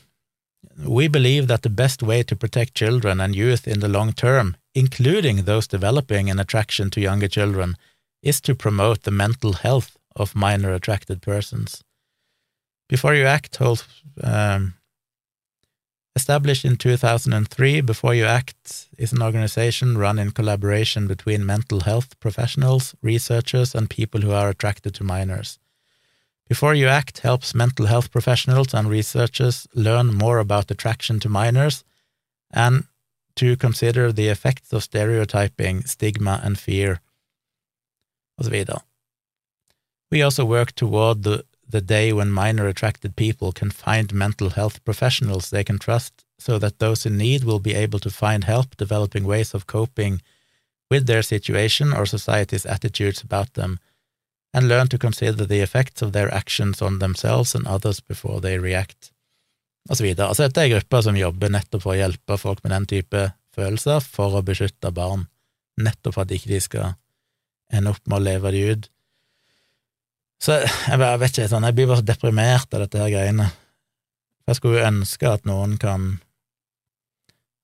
We believe that the best way to protect children and youth in the long term, including those developing an attraction to younger children, is to promote the mental health of minor attracted persons. Before You Act holds um, Established in 2003, Before You Act is an organization run in collaboration between mental health professionals, researchers, and people who are attracted to minors. Before You Act helps mental health professionals and researchers learn more about attraction to minors and to consider the effects of stereotyping, stigma, and fear. We also work toward the the day when minor attracted people can find mental health professionals they can trust so that those in need will be able to find help developing ways of coping with their situation or society's attitudes about them, and learn to consider the effects of their actions on themselves and others before they react, videre. Altså, dette er grupper som jobber nettopp for å hjelpe folk med den type følelser, for å beskytte barn, nettopp for at ikke de skal ende opp med å leve de ut. Så jeg, bare, vet ikke, sånn, jeg blir bare så deprimert av dette her greiene. Jeg skulle jo ønske at noen kan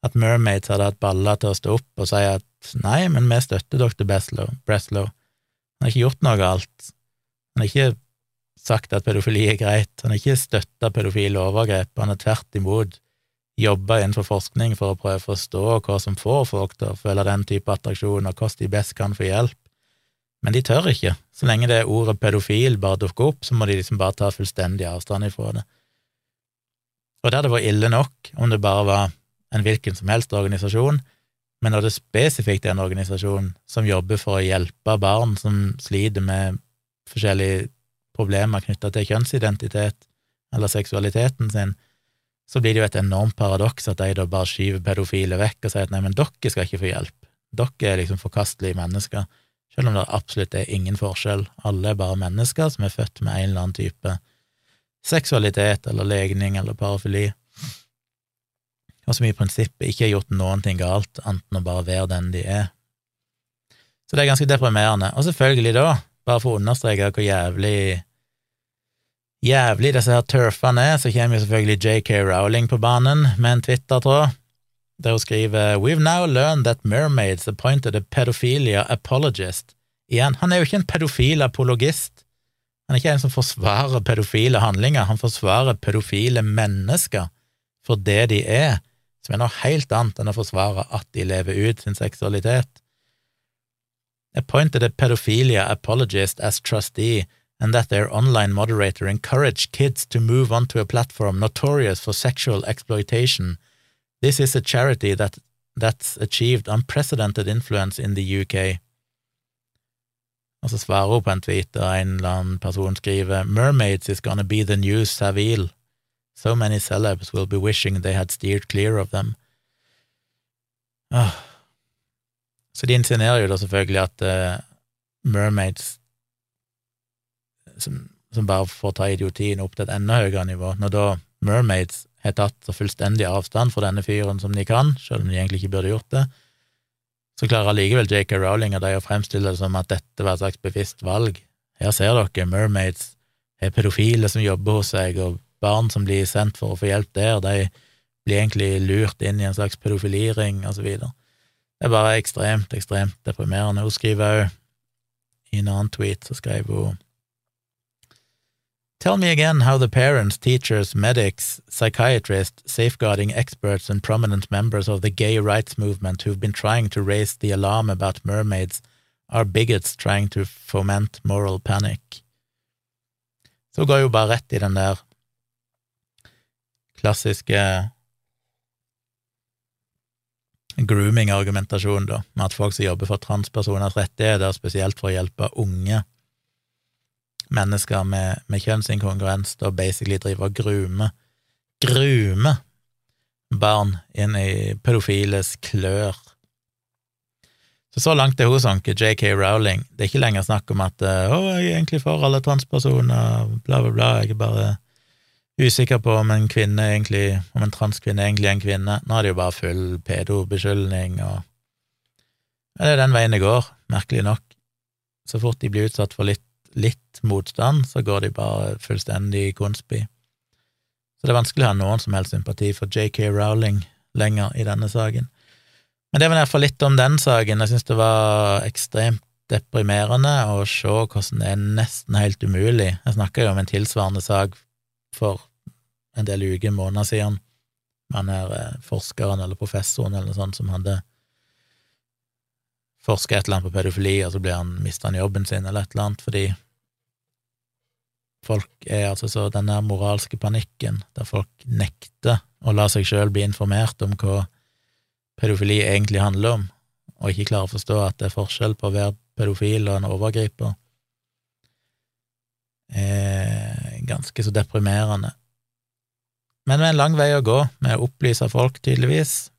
At Mermaids hadde hatt baller til å stå opp og si at nei, men vi støtter dr. Breslow. Han har ikke gjort noe galt. Han har ikke sagt at pedofili er greit. Han har ikke støtta pedofile overgrep. Han har tvert imot jobba innenfor forskning for å prøve å forstå hva som får folk til å føle den type attraksjon, og hvordan de best kan få hjelp. Men de tør ikke. Så lenge det ordet pedofil bare dukker opp, så må de liksom bare ta fullstendig avstand ifra det. Og der det var ille nok om det bare var en hvilken som helst organisasjon, men når det spesifikt er en organisasjon som jobber for å hjelpe barn som sliter med forskjellige problemer knytta til kjønnsidentitet eller seksualiteten sin, så blir det jo et enormt paradoks at de da bare skyver pedofile vekk og sier at nei, men dere skal ikke få hjelp, dere er liksom forkastelige mennesker. Selv om det absolutt er ingen forskjell. Alle er bare mennesker som er født med en eller annen type seksualitet eller legning eller parafili, og som i prinsippet ikke har gjort noen ting galt, annet å bare være den de er. Så det er ganske deprimerende. Og selvfølgelig, da, bare for å understreke hvor jævlig jævlig disse her turfene er, så kommer jo selvfølgelig JK Rowling på banen med en Twitter-tråd der hun skriver We've now learned that mermaids appointed a pedophilia apologist. Igjen, han er jo ikke en pedofil apologist. Han er ikke en som forsvarer pedofile handlinger, han forsvarer pedofile mennesker for det de er, som er noe helt annet enn å forsvare at de lever ut sin seksualitet. Appointed a pedophilia apologist as trustee, and that their online moderator encouraged kids to move onto a platform notorious for sexual exploitation This is a charity that, that's achieved unprecedented influence in the UK. Og så svarer hun på en tweet, og en eller annen person skriver Mermaids is gonna be the new Savile. So many celebs will be wishing they had steered clear of them. Oh. Så de insinuerer jo da selvfølgelig at uh, Mermaids som, som, bare får ta idiotien opp til et enda høyere nivå, når da Mermaids har tatt så fullstendig avstand fra denne fyren som de kan, selv om de egentlig ikke burde gjort det, så klarer allikevel J.K. Rowling og de å fremstille det som at dette var et slags bevisst valg. Her ser dere, mermaids er pedofile som jobber hos seg, og barn som blir sendt for å få hjelp der, de blir egentlig lurt inn i en slags pedofiliring, videre. Det er bare ekstremt, ekstremt deprimerende. Hun skriver òg i en annen tweet, så skrev hun Tell me again how the parents, teachers, medics, psychiatrists, safeguarding experts, and prominent members of the gay rights movement who've been trying to raise the alarm about mermaids are bigots trying to foment moral panic. Så går jo bare rett i den der klassiske grooming-argumentasjonen, da, med at folk som jobber for transpersoners rettigheter, spesielt for å hjelpe unge mennesker med, med kjønnsinkongruens, da basically driver og grumer grume barn inn i pedofiles klør. Så langt er hun sanket, JK Rowling. Det er ikke lenger snakk om at 'å, jeg er egentlig for alle transpersoner', bla, bla, bla, jeg er bare usikker på om en kvinne egentlig, om en transkvinne egentlig er en kvinne. Nå er det jo bare full pedobeskyldning, og Det er den veien det går, merkelig nok. Så fort de blir utsatt for litt, litt motstand, så går de bare fullstendig konspi. Så det er vanskelig å ha noen som helst sympati for JK Rowling lenger i denne saken. Men det var i hvert fall litt om den saken. Jeg syns det var ekstremt deprimerende å se hvordan det er nesten helt umulig. Jeg snakka jo om en tilsvarende sak for en del uker, måneder siden, med han. Her eh, forskeren eller professoren eller noe sånt som hadde forska et eller annet på pedofili, og så ble han mista jobben sin eller et eller annet fordi folk er altså så den der moralske panikken, der folk nekter å la seg sjøl bli informert om hva pedofili egentlig handler om, og ikke klarer å forstå at det er forskjell på å være pedofil og en overgriper, er ganske så deprimerende. Men med en lang vei å gå med å opplyse folk, tydeligvis,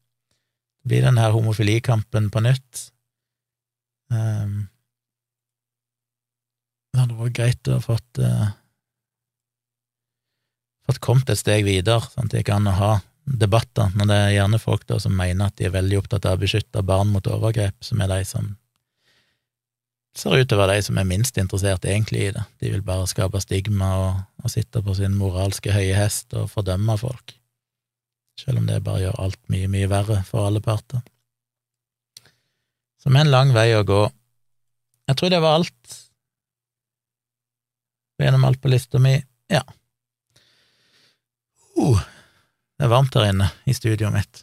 blir den her homofilikampen på nytt. Um, det hadde vært greit å ha fått uh, fått kommet et steg videre, sånn at det gikk an å ha debatter når det er gjerne folk da som mener at de er veldig opptatt av å beskytte barn mot overgrep, som er de som ser ut til å være de som er minst interessert egentlig i det. De vil bare skape stigma og, og sitte på sin moralske høye hest og fordømme folk, selv om det bare gjør alt mye, mye verre for alle parter. Som er en lang vei å gå. Jeg tror det var alt. Gjennom alt på lista mi. Ja. Uh, det er varmt her inne i studioet mitt.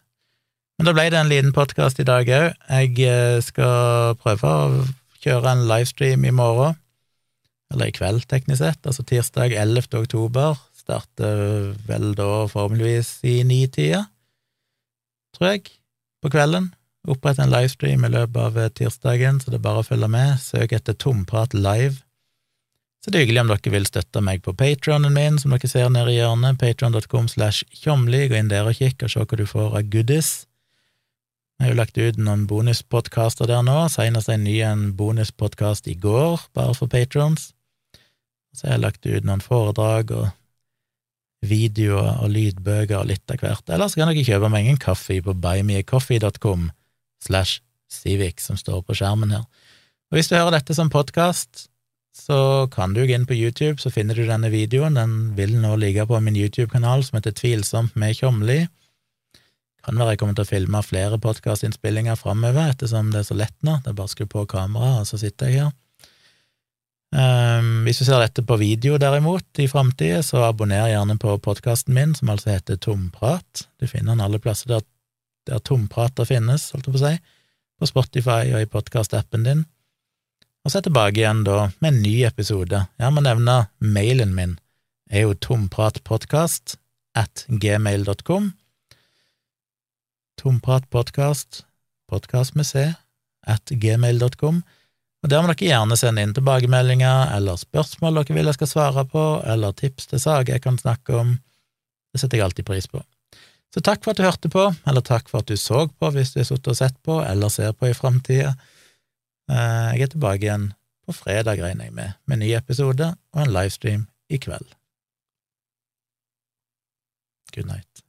Men da ble det en liten podkast i dag òg. Jeg eh, skal prøve å kjøre en livestream i morgen, eller i kveld, teknisk sett, altså tirsdag 11. oktober. Starter vel da formeligvis i nitida, tror jeg, på kvelden. Opprette en livestream i løpet av tirsdagen, så det er bare å følge med. Søk etter Tomprat live så det er hyggelig om dere vil støtte meg på patronen min, som dere ser nede i hjørnet, patron.com slash tjomli. Gå inn der og kikk og se hva du får av goodies. Jeg har jo lagt ut noen bonuspodkaster der nå, senest en ny en bonuspodkast i går, bare for patrons. Så jeg har lagt ut noen foredrag og videoer og lydbøker og litt av hvert. Eller så kan dere kjøpe meg en kaffe på buymeacoffee.com slash civic, som står på skjermen her. Og hvis du hører dette som podkast, så kan du gå inn på YouTube, så finner du denne videoen. Den vil nå ligge på min YouTube-kanal som heter Tvilsomt med Tjomli. Kan være jeg kommer til å filme flere podkastinnspillinger framover, ettersom det er så lett nå. Det er bare å skru på kameraet, og så sitter jeg her. Um, hvis du ser dette på video, derimot, i framtida, så abonner gjerne på podkasten min, som altså heter Tomprat. Du finner den alle plasser der, der tomprater finnes, holdt jeg på å si, på Spotify og i podkastappen din. Og så er jeg tilbake igjen da med en ny episode. Jeg må nevne mailen min er jo tompratpodkast at gmail.com. Tompratpodkast, podkast med C, at gmail.com. Og Der må dere gjerne sende inn tilbakemeldinger eller spørsmål dere vil jeg skal svare på, eller tips til saker jeg kan snakke om. Det setter jeg alltid pris på. Så takk for at du hørte på, eller takk for at du så på hvis du har sittet og sett på, eller ser på i framtida. Eh, jeg er tilbake igjen på fredag, regner jeg med, med ny episode og en livestream i kveld. Good night.